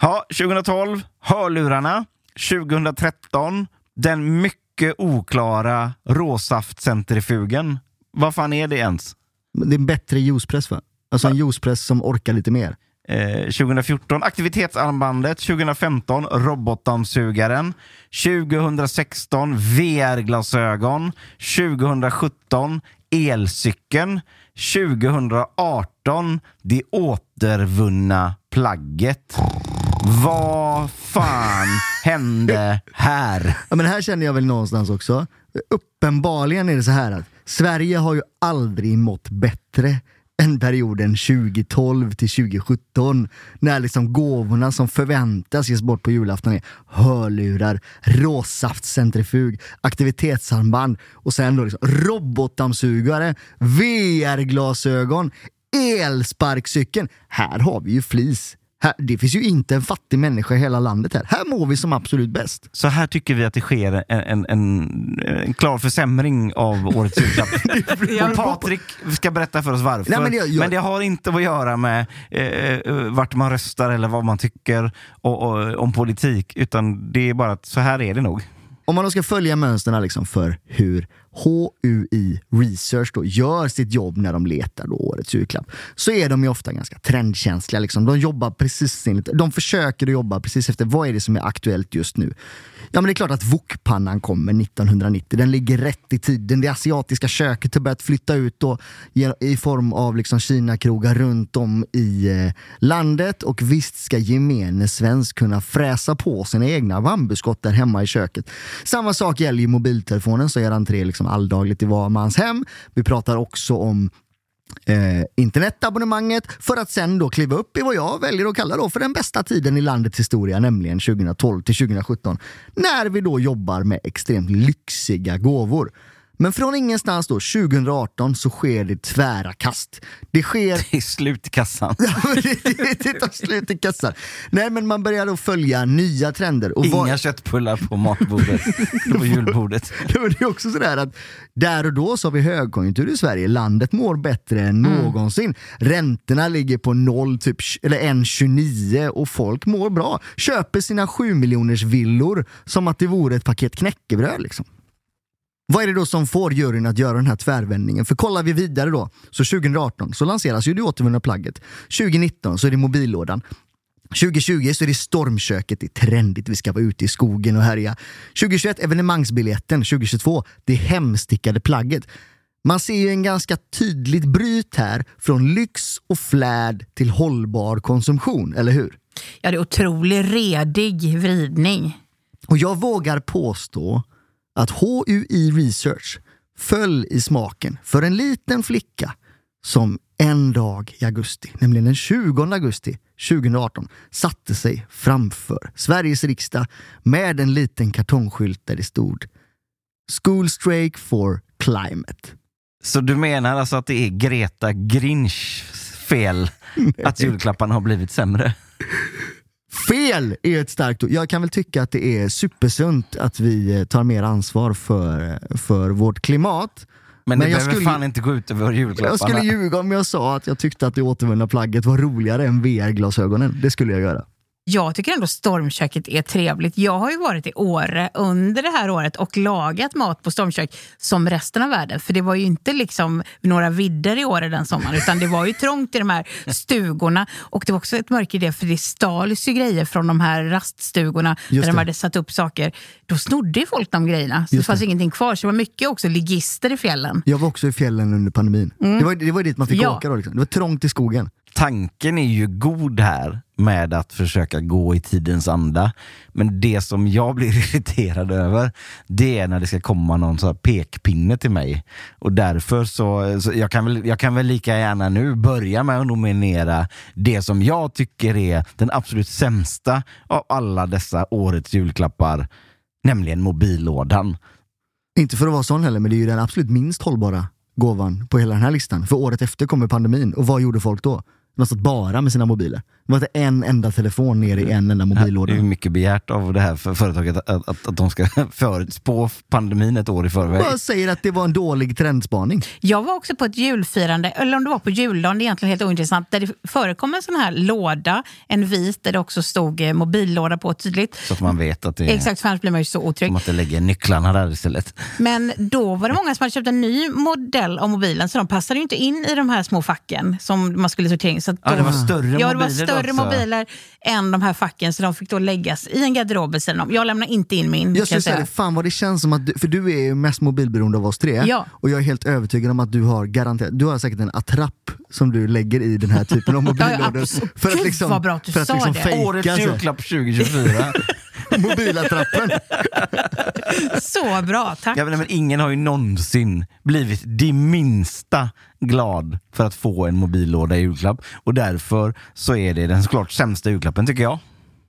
Ja, 2012, hörlurarna. 2013, den mycket oklara råsaftcentrifugen. Vad fan är det ens? Det är en bättre juicepress va? Alltså en juicepress som orkar lite mer. Eh, 2014 aktivitetsarmbandet, 2015 robotdammsugaren, 2016 VR-glasögon, 2017 elcykeln, 2018 det återvunna plagget. Vad fan hände här? Ja, men här känner jag väl någonstans också. Uppenbarligen är det så här att Sverige har ju aldrig mått bättre än perioden 2012 till 2017. När liksom gåvorna som förväntas ges bort på julafton är hörlurar, råsaftcentrifug, aktivitetsarmband och sen då liksom robotdammsugare, VR-glasögon, elsparkcykeln. Här har vi ju flis. Här, det finns ju inte en fattig människa i hela landet här. Här mår vi som absolut bäst. Så här tycker vi att det sker en, en, en, en klar försämring av årets julklapp. Och Patrik ska berätta för oss varför. Nej, men, men jag- jag- det har inte att göra med eh, eh, vart man röstar eller vad man tycker och, och, om politik, utan det är bara att så här är det nog. Om man då ska följa mönstren liksom för hur HUI Research då gör sitt jobb när de letar då årets julklapp, så är de ju ofta ganska trendkänsliga. Liksom. De jobbar precis enligt, de försöker att jobba precis efter vad är det som är aktuellt just nu. Ja men det är klart att wokpannan kommer 1990, den ligger rätt i tiden. Det asiatiska köket har börjat flytta ut då, i form av liksom Kina-krogar runt om i eh, landet och visst ska gemene svensk kunna fräsa på sina egna bambuskott där hemma i köket. Samma sak gäller ju mobiltelefonen som gör entré liksom alldagligt i var mans hem. Vi pratar också om eh, internetabonnemanget för att sen då kliva upp i vad jag väljer att kalla då för den bästa tiden i landets historia, nämligen 2012 till 2017. När vi då jobbar med extremt lyxiga gåvor. Men från ingenstans då, 2018, så sker det tvära kast. Det sker Det är slut i kassan. Det, det, det tar slut i kassan. Nej, men man börjar då följa nya trender. Och Inga köttbullar på matbordet, på julbordet. Men det är också sådär att där och då så har vi högkonjunktur i Sverige. Landet mår bättre än någonsin. Räntorna ligger på noll, typ, eller 1,29 och folk mår bra. Köper sina 7 miljoners villor som att det vore ett paket knäckebröd. Liksom. Vad är det då som får juryn att göra den här tvärvändningen? För kollar vi vidare då, så 2018 så lanseras ju det återvunna plagget. 2019 så är det mobillådan. 2020 så är det stormköket, det är trendigt, vi ska vara ute i skogen och härja. 2021 evenemangsbiljetten, 2022 det hemstickade plagget. Man ser ju en ganska tydligt bryt här från lyx och flärd till hållbar konsumtion, eller hur? Ja, det är otroligt redig vridning. Och jag vågar påstå att HUI Research föll i smaken för en liten flicka som en dag i augusti, nämligen den 20 augusti 2018, satte sig framför Sveriges riksdag med en liten kartongskylt där det stod School Strike for Climate. Så du menar alltså att det är Greta Grinchs fel att julklapparna har blivit sämre? Fel är ett starkt ord. Jag kan väl tycka att det är supersunt att vi eh, tar mer ansvar för, för vårt klimat. Men, det jag behöver skulle- fan inte gå ut över julklapparna. Jag skulle ljuga om jag sa att jag tyckte att det återvunna plagget var roligare än VR-glasögonen. Det skulle jag göra. Jag tycker ändå stormköket är trevligt. Jag har ju varit i Åre under det här året och lagat mat på stormkök som resten av världen. För det var ju inte liksom några vidder i Åre den sommaren utan det var ju trångt i de här stugorna. Och det var också ett mörker i det för det stals ju grejer från de här raststugorna där de hade satt upp saker. Då snodde ju folk de grejerna. Så det fanns det. ingenting kvar. Så det var mycket också ligister i fjällen. Jag var också i fjällen under pandemin. Det, var, det var dit man fick Ja. åka då. Liksom. Det var trångt i skogen. Tanken är ju god här med att försöka gå i tidens anda. Men det som jag blir irriterad över, det är när det ska komma någon så här pekpinne till mig. Och därför så, så jag, kan väl, jag kan väl lika gärna nu börja med att nominera det som jag tycker är den absolut sämsta av alla dessa årets julklappar, nämligen mobillådan. Inte för att vara sån heller, men det är ju den absolut minst hållbara gåvan på hela den här listan. För året efter kommer pandemin och vad gjorde folk då? De satt bara med sina mobiler. Det var inte en enda telefon ner i en enda Det mobillåda. är ju mycket begärt av det här för företaget att, att, att de ska förutspå pandemin ett år i förväg. Jag säger att det var en dålig trendspaning. Jag var också på ett julfirande, eller om det var på juldagen, det är egentligen helt ointressant, där det förekom en sån här låda, en vit, där det också stod eh, mobillåda på tydligt. Så att man vet att det är Exakt, för annars blir man ju så otrygg. som att det lägger nycklarna där istället. Men då var det många som hade köpt en ny modell av mobilen, så de passade ju inte in i de här små facken som man skulle sortera in. Så att Ja, det var större Ja, det var mobiler större också. mobiler än de här facken, så de fick då läggas i en garderob vid sidan om. Jag lämnar inte in min, Jag skulle säga det, fan vad det känns som att du, för du är ju mest mobilberoende av oss tre. Ja. Och jag är helt övertygad om att du har garanterat, du har säkert en attrapp som du lägger i den här typen av mobillådor. absolut. för att Gud, liksom, vad bra att du för att sa liksom det. fejka Årets julklapp 2024. mobilattrappen. Så bra, tack. Inte, men ingen har ju någonsin blivit det minsta glad för att få en mobillåda i julklapp. Och därför så är det den såklart sämsta julklappen tycker jag.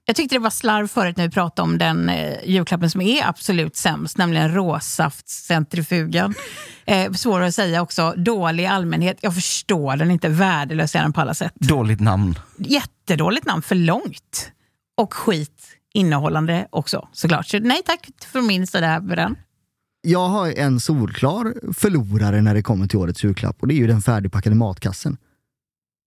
Jag tyckte det var slarv förut när vi pratade om den eh, julklappen som är absolut sämst, nämligen råsaftcentrifugen. Eh, svår att säga också. Dålig allmänhet. Jag förstår den inte. Värdelös är den på alla sätt. Dåligt namn. Jättedåligt namn, för långt. Och skit innehållande också såklart. Så nej tack från min sida med den. Jag har en solklar förlorare när det kommer till årets julklapp och det är ju den färdigpackade matkassen.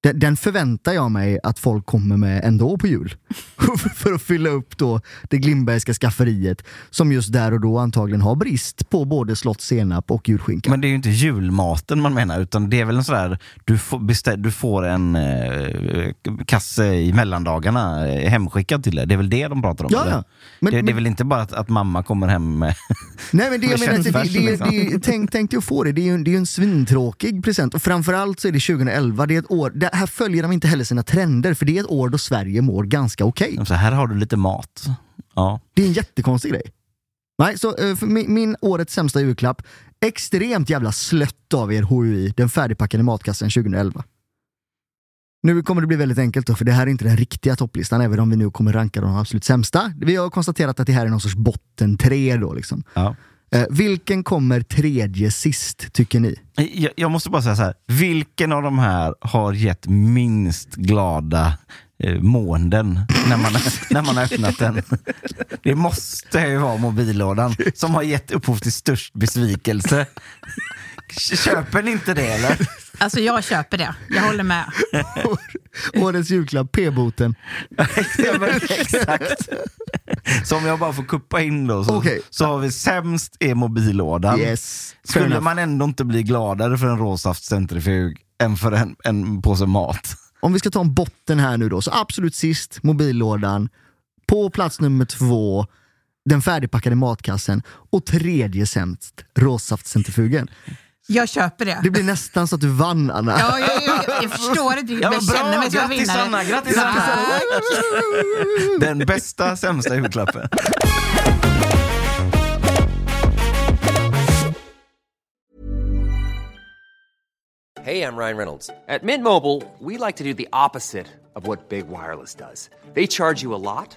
Den, den förväntar jag mig att folk kommer med ändå på jul. för att fylla upp då det Glimbergska skafferiet som just där och då antagligen har brist på både slottssenap och julskinka. Men det är ju inte julmaten man menar, utan det är väl en sådär, du får, bestä- du får en eh, kasse i mellandagarna eh, hemskickad till dig. Det är väl det de pratar om? Ja, ja. Men- det, det är men- väl inte bara att, att mamma kommer hem med... Nej men det jag menar, det, det, liksom. det, tänk, tänk dig att få det, det är ju en, det är en svintråkig present. Och framförallt så är det 2011, det är ett år, här följer de inte heller sina trender, för det är ett år då Sverige mår ganska okej. Så här har du lite mat. Ja. Det är en jättekonstig grej. Nej, så eh, min, min årets sämsta julklapp, extremt jävla slött av er HUI, den färdigpackade matkassen 2011. Nu kommer det bli väldigt enkelt då, för det här är inte den riktiga topplistan, även om vi nu kommer ranka de absolut sämsta. Vi har konstaterat att det här är någon sorts botten tre då liksom. Ja. Eh, vilken kommer tredje sist, tycker ni? Eh, jag, jag måste bara säga så här. vilken av de här har gett minst glada eh, måenden när man, när man har öppnat den? Det måste ju vara mobillådan som har gett upphov till störst besvikelse. Köper ni inte det eller? Alltså jag köper det. Jag håller med. Årets julklapp, p-boten. Ja, men Exakt. Så om jag bara får kuppa in då, så, Okej. så har vi sämst är mobillådan. Yes. Skulle enough. man ändå inte bli gladare för en råsaftcentrifug än för en, en påse mat? Om vi ska ta en botten här nu då, så absolut sist mobillådan. På plats nummer två, den färdigpackade matkassen. Och tredje sämst, råsaftcentrifugen. Jag köper det. Det blir nästan så att du vann Anna. Ja, jag, jag, jag förstår inte riktigt, Ja, men jag bra, känner mig som en grattis, vinnare. Anna, grattis, Anna. Den bästa, sämsta julklappen. Hey, I'm Ryan Reynolds. At Mint Mobile, we like to do the opposite of what Big Wireless does. They charge you a lot,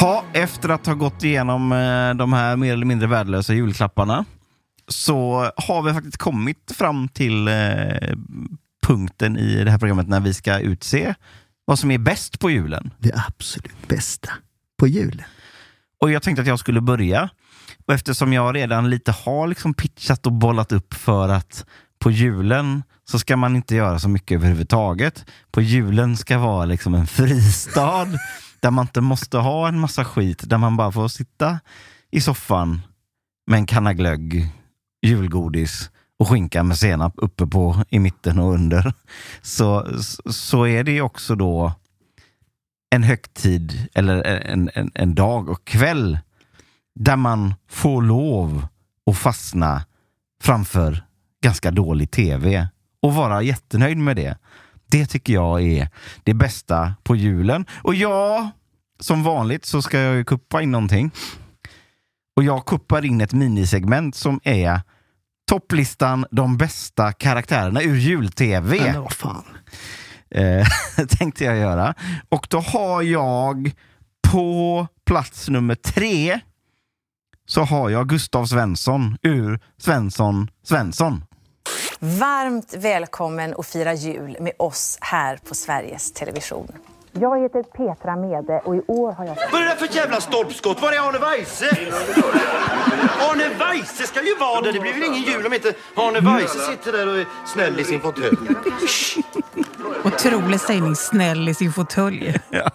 Ha, efter att ha gått igenom eh, de här mer eller mindre värdelösa julklapparna så har vi faktiskt kommit fram till eh, punkten i det här programmet när vi ska utse vad som är bäst på julen. Det absolut bästa på julen. Och jag tänkte att jag skulle börja. Och eftersom jag redan lite har liksom pitchat och bollat upp för att på julen så ska man inte göra så mycket överhuvudtaget. På julen ska vara liksom en fristad där man inte måste ha en massa skit, där man bara får sitta i soffan med en kanna glögg, julgodis och skinka med senap uppe på i mitten och under. Så, så är det också då en högtid eller en, en, en dag och kväll där man får lov att fastna framför ganska dålig tv och vara jättenöjd med det. Det tycker jag är det bästa på julen. Och ja, som vanligt så ska jag ju kuppa in någonting. Och jag kuppar in ett minisegment som är topplistan de bästa karaktärerna ur jul-tv. Men vad fan. Eh, tänkte jag göra. Och då har jag på plats nummer tre så har jag Gustav Svensson ur Svensson Svensson. Varmt välkommen att fira jul med oss här på Sveriges Television. Jag heter Petra Mede och i år har jag... Vad är det för jävla stolpskott? Var är Arne Weise? Arne Weise ska ju vara där. Det blir väl ingen jul om inte Arne Weise sitter där och är snäll i sin fåtölj. Otrolig sägning, snäll i sin fåtölj. Ja.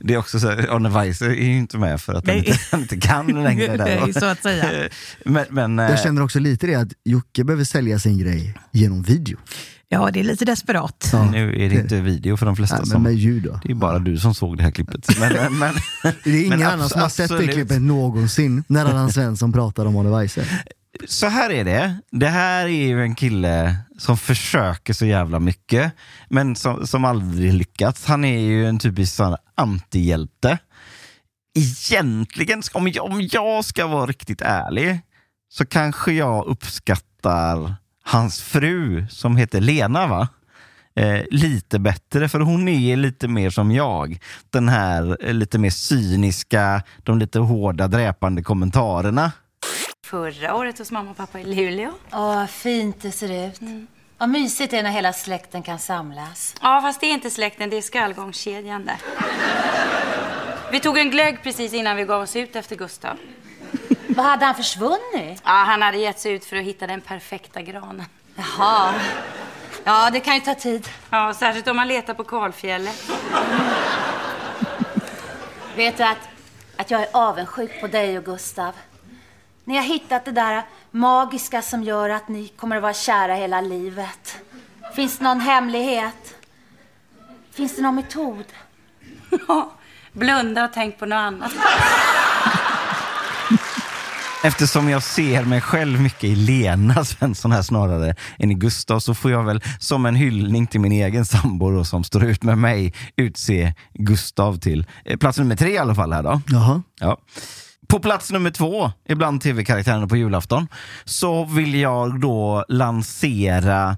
Det är också så, Arne Weise är ju inte med för att han inte, han inte kan längre. Där. Nej, så att säga. Men, men, eh, Jag känner också lite det att Jocke behöver sälja sin grej genom video. Ja, det är lite desperat. Ja. nu är det inte video för de flesta. Nej, men som, med ljud då. det är bara du som såg det här klippet. Men, men, Det är ingen men annan som har sett det klippet någonsin när Allan Svensson pratar om Arne Weise. Så här är det. Det här är ju en kille som försöker så jävla mycket, men som, som aldrig lyckats. Han är ju en typisk sån antihjälte. Egentligen, om jag, om jag ska vara riktigt ärlig, så kanske jag uppskattar hans fru som heter Lena, va? Eh, lite bättre, för hon är lite mer som jag. Den här eh, lite mer cyniska, de lite hårda dräpande kommentarerna. Förra året hos mamma och pappa i Luleå. Åh, vad fint det ser ut. Vad mysigt det är när hela släkten kan samlas. Ja, fast det är inte släkten, det är skallgångskedjan där. Vi tog en glögg precis innan vi gav oss ut efter Gustav. Vad hade han försvunnit? Ja, han hade gett sig ut för att hitta den perfekta granen. Jaha. Ja, det kan ju ta tid. Ja, särskilt om man letar på kalfjället. Vet du att, att jag är avundsjuk på dig och Gustav? Ni har hittat det där magiska som gör att ni kommer att vara kära hela livet. Finns det någon hemlighet? Finns det någon metod? Ja, blunda och tänk på något annat. Eftersom jag ser mig själv mycket i Lena Svensson här snarare än i Gustav så får jag väl som en hyllning till min egen sambo då, som står ut med mig utse Gustav till eh, plats nummer tre i alla fall här då. Jaha. Ja. På plats nummer två, ibland tv-karaktärerna på julafton, så vill jag då lansera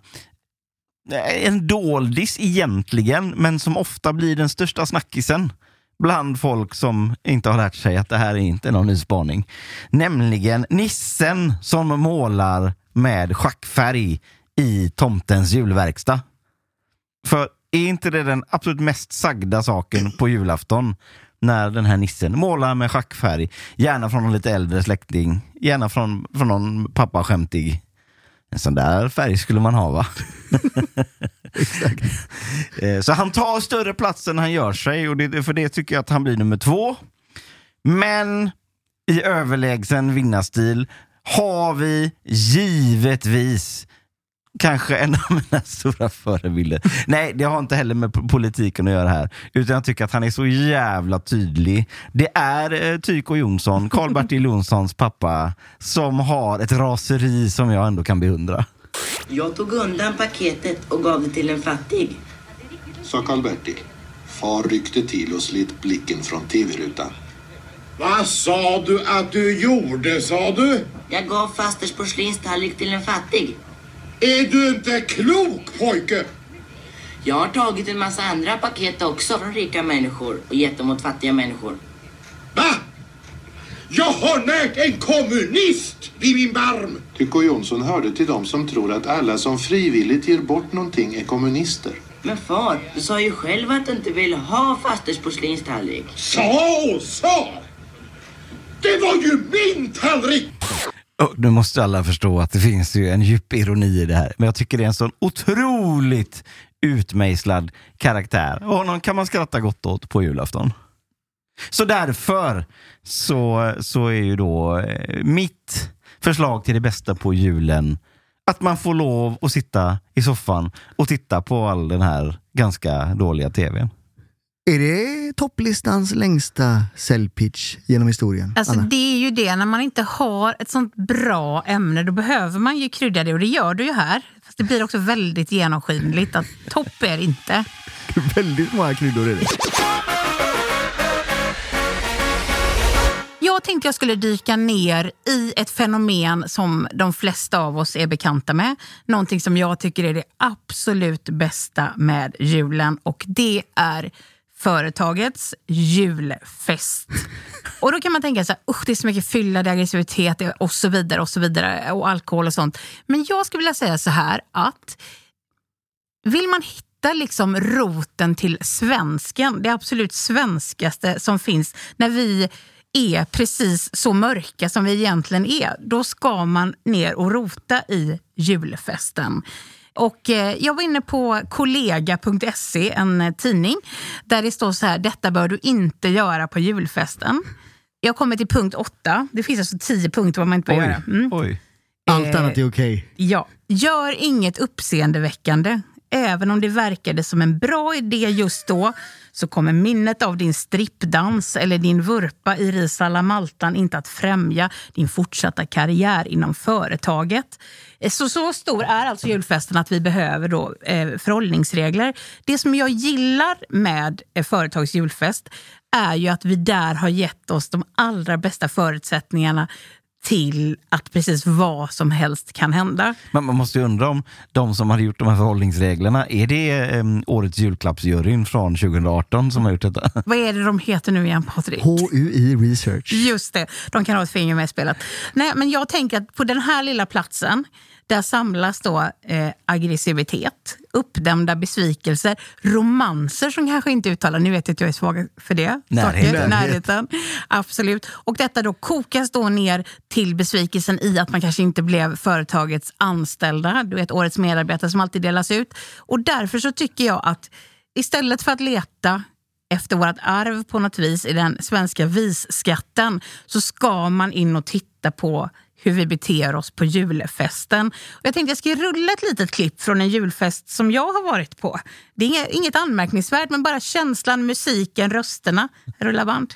eh, en doldis egentligen, men som ofta blir den största snackisen bland folk som inte har lärt sig att det här är inte någon ny spaning. Nämligen nissen som målar med schackfärg i tomtens julverkstad. För är inte det den absolut mest sagda saken på julafton? När den här nissen målar med schackfärg, gärna från någon lite äldre släkting, gärna från, från någon pappa skämtig. En sån där färg skulle man ha va? Eh, Så han tar större plats än han gör sig och det, för det tycker jag att han blir nummer två. Men i överlägsen vinnarstil har vi givetvis kanske en av mina stora förebilder. Nej, det har inte heller med politiken att göra här. Utan jag tycker att han är så jävla tydlig. Det är eh, Tyko Jonsson, Karl-Bertil Jonssons pappa, som har ett raseri som jag ändå kan beundra. Jag tog undan paketet och gav det till en fattig. Sa Karl-Bertil. Far ryckte till och slet blicken från tv-rutan. Vad sa du att du gjorde, sa du? Jag gav fasters porslinstallrik till en fattig. Är du inte klok, pojke? Jag har tagit en massa andra paket också från rika människor och gett dem åt fattiga människor. Jag har närt en kommunist vid min barm! Tycho Jonsson hörde till dem som tror att alla som frivilligt ger bort någonting är kommunister. Men far, du sa ju själv att du inte ville ha fasters porslinstallrik. Sa och sa! Det var ju min tallrik! Oh, nu måste alla förstå att det finns ju en djup ironi i det här. Men jag tycker det är en sån otroligt utmejslad karaktär. Och honom kan man skratta gott åt på julafton. Så därför så, så är ju då eh, mitt förslag till det bästa på julen att man får lov att sitta i soffan och titta på all den här ganska dåliga tvn. Är det topplistans längsta säljpitch genom historien? Alltså, Anna? det är ju det, när man inte har ett sånt bra ämne, då behöver man ju krydda det och det gör du ju här. Fast det blir också väldigt genomskinligt att topp är det inte. Väldigt många kryddor är det. Jag tänkte jag skulle dyka ner i ett fenomen som de flesta av oss är bekanta med. Någonting som jag tycker är det absolut bästa med julen och det är företagets julfest. Och då kan man tänka så här, usch det är så mycket fylla, det är aggressivitet och så vidare och så vidare och alkohol och sånt. Men jag skulle vilja säga så här att vill man hitta liksom roten till svensken, det absolut svenskaste som finns, när vi är precis så mörka som vi egentligen är, då ska man ner och rota i julfesten. Och eh, jag var inne på kollega.se, en eh, tidning, där det står så här, detta bör du inte göra på julfesten. Jag kommer till punkt åtta. Det finns alltså tio punkter vad man inte bör göra. Mm. Allt Eh, annat är okej. Ja. Gör inget uppseendeväckande. Även om det verkade som en bra idé just då så kommer minnet av din strippdans eller din vurpa i Risala Maltan inte att främja din fortsatta karriär inom företaget. Eh, så, så stor är alltså julfesten att vi behöver då, eh, förhållningsregler. Det som jag gillar med eh, företags julfest är ju att vi där har gett oss de allra bästa förutsättningarna till att precis vad som helst kan hända. Men man måste ju undra om de som har gjort de här förhållningsreglerna, är det um, årets julklappsjuryn från 2018 som har gjort detta? Vad är det de heter nu igen Patrik? HUI Research. Just det, de kan ha ett finger med i spelet. Nej, men jag tänker att på den här lilla platsen där samlas då eh, aggressivitet, uppdämda besvikelser, romanser som kanske inte uttalar, ni vet att jag är svag för det. Närhet. Saker, närheten. Absolut. Och detta då kokas då ner till besvikelsen i att man kanske inte blev företagets anställda, du vet årets medarbetare som alltid delas ut. Och därför så tycker jag att istället för att leta efter vårt arv på något vis i den svenska visskatten så ska man in och titta på hur vi beter oss på julfesten. Och jag tänkte jag ska rulla ett litet klipp från en julfest som jag har varit på. Det är inget- inget anmärkningsvärt, men bara känslan, musiken, rösterna. Rulla band.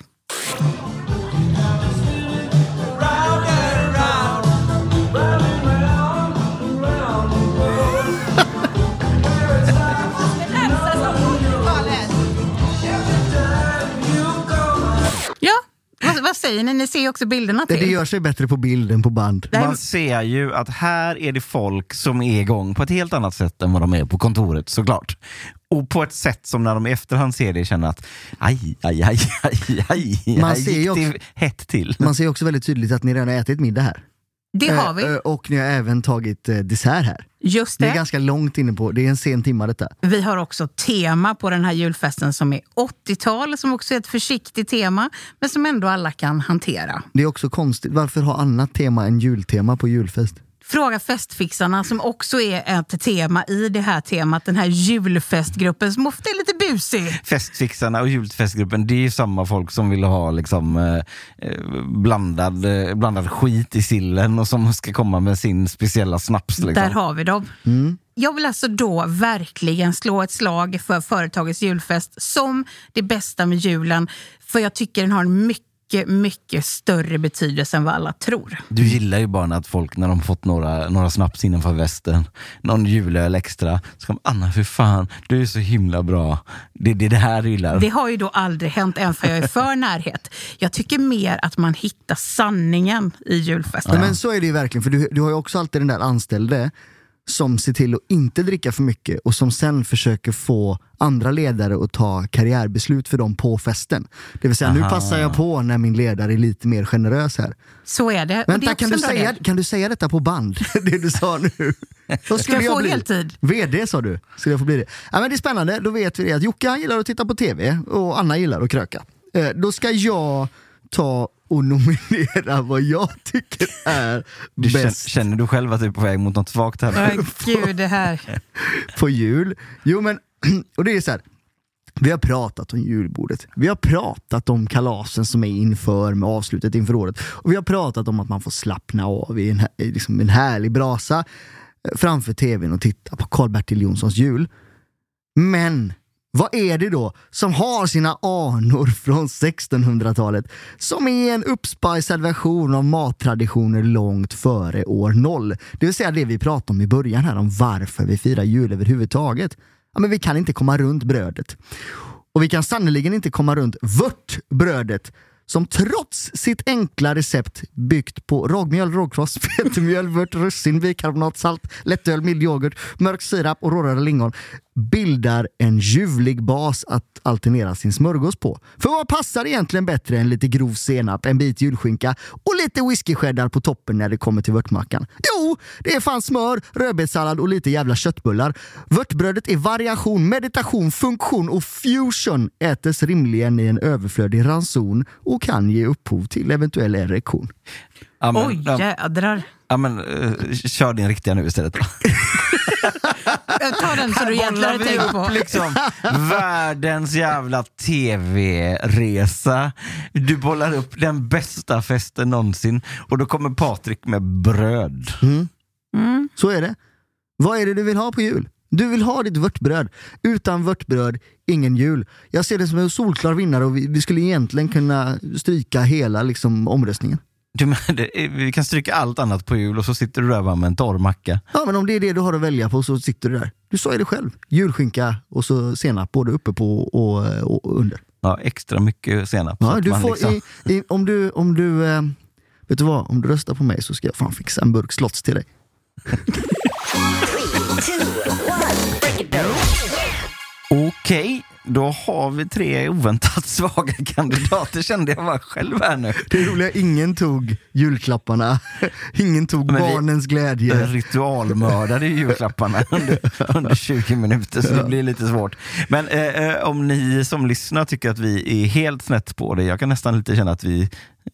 Vad, vad säger ni? Ni ser ju också bilderna till. det gör sig bättre på bild än på band. Man ser ju att här är det folk som är igång på ett helt annat sätt än vad de är på kontoret såklart. Och på ett sätt som när de i efterhand ser det känner att aj, aj, aj, aj, aj, Man här ser ju gick också- hett till. Man ser också väldigt tydligt att ni redan har ätit middag här. Det har Eh, vi. eh, Och ni har även tagit eh, dessert här. Just Ni är det. ganska långt inne på, det är en sen timma detta. Vi har också tema på den här julfesten som är 80-tal, som också är ett försiktigt tema, men som ändå alla kan hantera. Det är också konstigt, varför ha annat tema än jultema på julfest? Fråga festfixarna som också är ett tema i det här temat, den här julfestgruppen som ofta är lite busig. Festfixarna och julfestgruppen, det är ju samma folk som vill ha liksom, eh, eh, blandad, eh, blandad skit i sillen och som ska komma med sin speciella snaps. Liksom. Där har vi dem. Mm. Jag vill alltså då verkligen slå ett slag för företagets julfest som det bästa med julen. För jag tycker den har en mycket, mycket större betydelse än vad alla tror. Du gillar ju bara att folk, när de fått några, några snaps innanför västen, någon julöl extra, så kommer Anna för fan, du är så himla bra. Det, det är det här du gillar. Det har ju då aldrig hänt, än för jag är för närhet. Jag tycker mer att man hittar sanningen i julfesten. Nej, men så är det ju verkligen, för du, du har ju också alltid den där anställde som ser till att inte dricka för mycket och som sen försöker få andra ledare att ta karriärbeslut för dem på festen. Det vill säga, nu Aha. passar jag på när min ledare är lite mer generös här. Så är det. och det är Vänta, kan du, säga, del. kan du säga detta på band? det du sa nu. Då Ska jag få heltid? VD sa du. Skulle jag få bli det? Ja, men det är spännande, då vet vi det att Jocke gillar att titta på TV och Anna gillar att kröka. Eh, då ska jag ta och nominera vad jag tycker är Du känner, bäst känner du själv att du är på väg mot något svagt här? Åh, gud, det här. på jul. Jo men, och det är så här. Vi har pratat om julbordet. Vi har pratat om kalasen som är inför med avslutet inför året. Och vi har pratat om att man får slappna av i en, liksom en härlig brasa eh, framför tvn och titta på Karl-Bertil Jonssons jul. Men vad är det då som har sina anor från 1600-talet som är en uppspicad version av mattraditioner långt före år noll? Det vill säga det vi pratade om i början här om varför vi firar jul överhuvudtaget. Ja, men vi kan inte komma runt brödet. Och vi kan sannerligen inte komma runt vörtbrödet som trots sitt enkla recept byggt på rågmjöl, rågkross, vetemjöl, vört, russin, bikarbonat, salt, lättöl, mild yoghurt, mörk sirap och rårörda lingon bildar en ljuvlig bas att alternera sin smörgås på. För vad passar egentligen bättre än lite grov senap, en bit julskinka och lite whiskycheddar på toppen när det kommer till vörtmackan? Jo, det är fan smör, rödbetssallad och lite jävla köttbullar. Vörtbrödet är variation, meditation, funktion och fusion ätes rimligen i en överflödig ranson och kan ge upphov till eventuell erektion. Ja, men- Oj, jädrar. ja, men, eh, kör din riktiga nu istället. Jag tar den så du jävlar vi tänker på. liksom världens jävla tv-resa. Du bollar upp den bästa festen någonsin och då kommer Patrik med bröd. Mm. Så är det. Vad är det du vill ha på jul? Du vill ha ditt vörtbröd. Utan vörtbröd, ingen jul. Jag ser det som en solklar vinnare och vi, vi skulle egentligen kunna stryka hela liksom, omröstningen. Du, vi kan stryka allt annat på jul och så sitter du där bara med en torr macka. Ja, men om det är det du har att välja på så sitter du där. Du sa ju det själv. Julskinka och så senap både uppe på och, och under. Ja, extra mycket senap. Ja, du får liksom- i, i, om du, om du, eh, vet du vad? Om du röstar på mig så ska jag fan fixa en burk slotts till dig. Okej, då har vi tre oväntat svaga kandidater kände jag bara själv här nu. Det roliga, ingen tog julklapparna. Ingen tog Men vi- barnens glädje. Ritualmördade julklapparna under, under 20 minuter så det blir lite svårt. Men eh, eh, om ni som lyssnar tycker att vi är helt snett på det, jag kan nästan lite känna att vi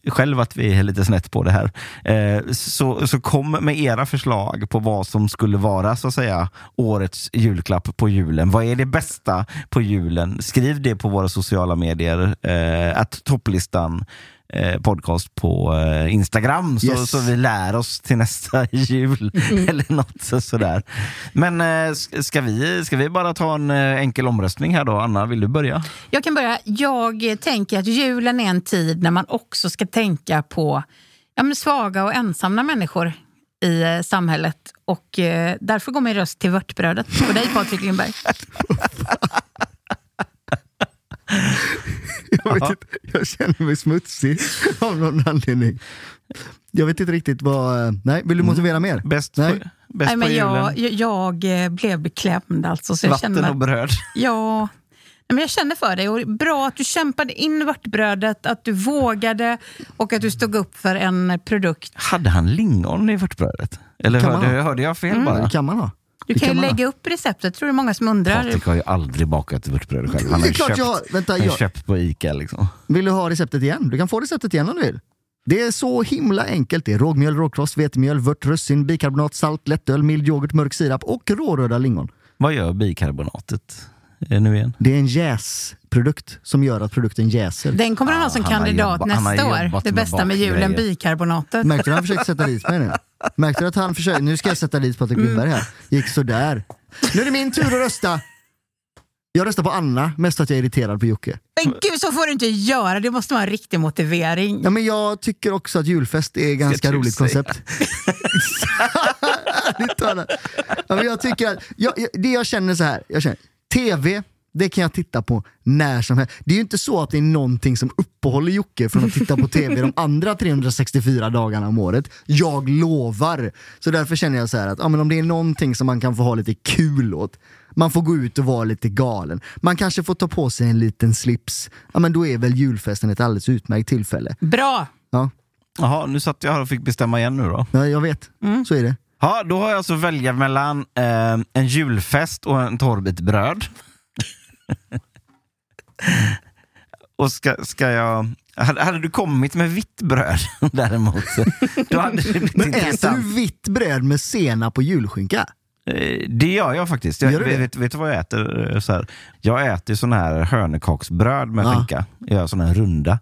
själv att vi är lite snett på det här. Eh, så, så kom med era förslag på vad som skulle vara så att säga årets julklapp på julen. Vad är det bästa på julen? Skriv det på våra sociala medier, eh, att topplistan eh, podcast på eh, Instagram så, Yes. så vi lär oss till nästa jul eller något så, sådär. Men eh, ska vi, ska vi bara ta en eh, enkel omröstning här då? Anna, vill du börja? Jag kan börja. Jag tänker att julen är en tid när man också ska tänka på ja, men svaga och ensamma människor i eh, samhället. Och eh, därför går min röst till vörtbrödet. Och dig Patrik Lindberg. Jag, vet inte, jag känner mig smutsig av någon anledning. Jag vet inte riktigt vad... Nej, vill du motivera mer? Bäst, Nej. På, bäst Nej, men på jag, jag, jag eh, blev beklämd alltså. Så jag Vatten känner, och bröd. Ja, Nej, men jag känner för dig. Och bra att du kämpade in vörtbrödet, att du vågade och att du stod upp för en produkt. Hade han lingon i vörtbrödet? Eller hörde, hörde jag fel Mm. bara? Det kan man ha. Du Det kan ju man ha. lägga upp receptet, tror det är många som undrar. Patrik har ju aldrig bakat vörtbröd själv. Han Det har är ju klart köpt, jag har. Vänta, han jag- köpt på Ica. Liksom. Vill du ha receptet igen? Du kan få receptet igen om du vill. Det är så himla enkelt. Det är rågmjöl, råkross, vetemjöl, vört, russin, bikarbonat, salt, lättöl, mild yoghurt, mörk sirap och råröda lingon. Vad gör bikarbonatet nu igen? Det är en jäsprodukt som gör att produkten jäser. Den kommer han ha som har kandidat har nästa år. Det bästa med julen, bikarbonatet. Märkte du att han försökte sätta dit mig nu? Märkte du att han försökte? Nu ska jag sätta dit Patrik Lundberg här. Gick sådär. Nu är det min tur att rösta. Jag röstar på Anna, mest för att jag är irriterad på Jocke. Men gud, så får du inte göra. Det måste vara en riktig motivering. Ja, men jag tycker också att julfest är ett ganska roligt säga? koncept. Ja, men jag tycker att, jag, jag, det jag känner så här, jag känner, TV, det kan jag titta på när som helst. Det är ju inte så att det är någonting som uppehåller Jocke från att titta på TV de andra 364 dagarna om året. Jag lovar! Så därför känner jag så här att ja, men om det är någonting som man kan få ha lite kul åt, man får gå ut och vara lite galen. Man kanske får ta på sig en liten slips. Ja, men då är väl julfesten ett alldeles utmärkt tillfälle. Bra! Ja, Jaha, nu satt jag här och fick bestämma igen nu då. ja jag vet. Så är det. Ja, då har jag alltså att välja mellan eh, en julfest och en torrbit bröd. och ska, ska jag... Hade, hade du kommit med vitt bröd däremot, då hade det blivit Men äter intressant. du vitt bröd med senap och julskinka? Eh, Det gör jag faktiskt. Jag, Gör vet, vet du vad jag äter? Eh, Så här, jag äter sån här hörnekaksbröd med Ja. skinka. Jag gör såna här runda.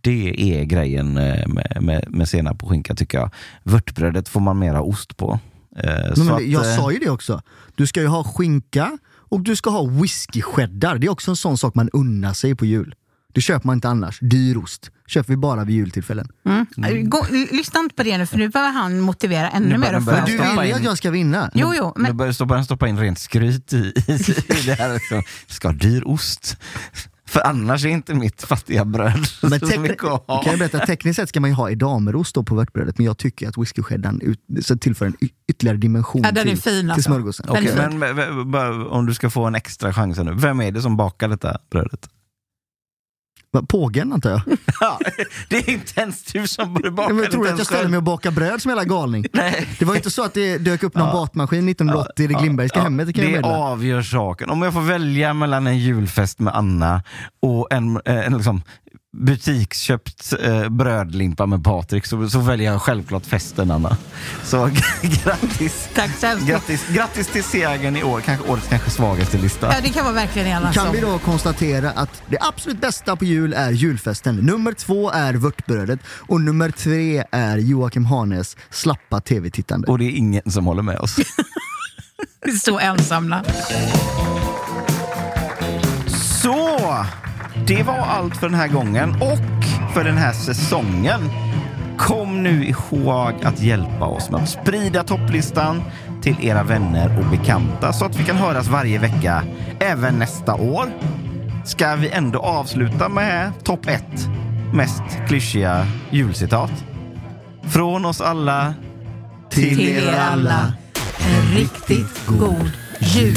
Det är grejen eh, med, med, med senap och skinka tycker jag. Vörtbrödet får man mera ost på. Eh, Men, så men, att, jag eh, sa ju det också. Du ska ju ha skinka och du ska ha whisky cheddar. Det är också en sån sak man unnar sig på jul. Det köper man inte annars. Dyr ost köper vi bara vid jultillfällen. Mm. Gå, lyssna inte på det nu, för nu behöver han motivera ännu Nu mer. för- Du vill ju in- att jag ska vinna. Jo, jo, Nu men börjar stoppa, börjar stoppa in rent skryt i, i, i det här. Liksom. Ska ha dyr ost. För annars är inte mitt fattiga bröd Men så mycket att ha. kan jag berätta, tekniskt sett ska man ju ha edamerost då på vörtbrödet, men jag tycker att whisky cheddar ut, så tillför en ytterligare dimension Ja, den är till, fin, till alltså. smörgåsen. Är Okej, fin. men om du ska få en extra chans nu. Vem är det som bakar detta brödet? Pågen antar jag. Ja, det är inte ens du som borde baka Ja, det. tror att jag själv. mig och bakar bröd som jävla galning? Nej. Det var inte så att det dök upp någon Ja. bakmaskin 1980 i det Glimbergska Ja, hemmet, det kan jag det meddela. avgör saken. Om jag får välja mellan en julfest med Anna och en, eh, en liksom butiksköpt eh, brödlimpa med Patrik så, så väljer jag självklart festen Anna. Så grattis, tack så hemskt grattis, grattis till segern i år, kanske årets kanske svagaste lista. Ja, det kan vara verkligen en. Kan vi då konstatera att det absolut bästa på jul är julfesten. Nummer två är vörtbrödet och nummer tre är Joakim Hanes slappa tv-tittande. Och det är ingen som håller med oss. Vi är så ensamma. Så, det var allt för den här gången och för den här säsongen. Kom nu ihåg att hjälpa oss med att sprida topplistan till era vänner och bekanta så att vi kan höras varje vecka även nästa år. Ska vi ändå avsluta med topp ett mest klyschiga julcitat? Från oss alla Till er alla, en riktigt god jul.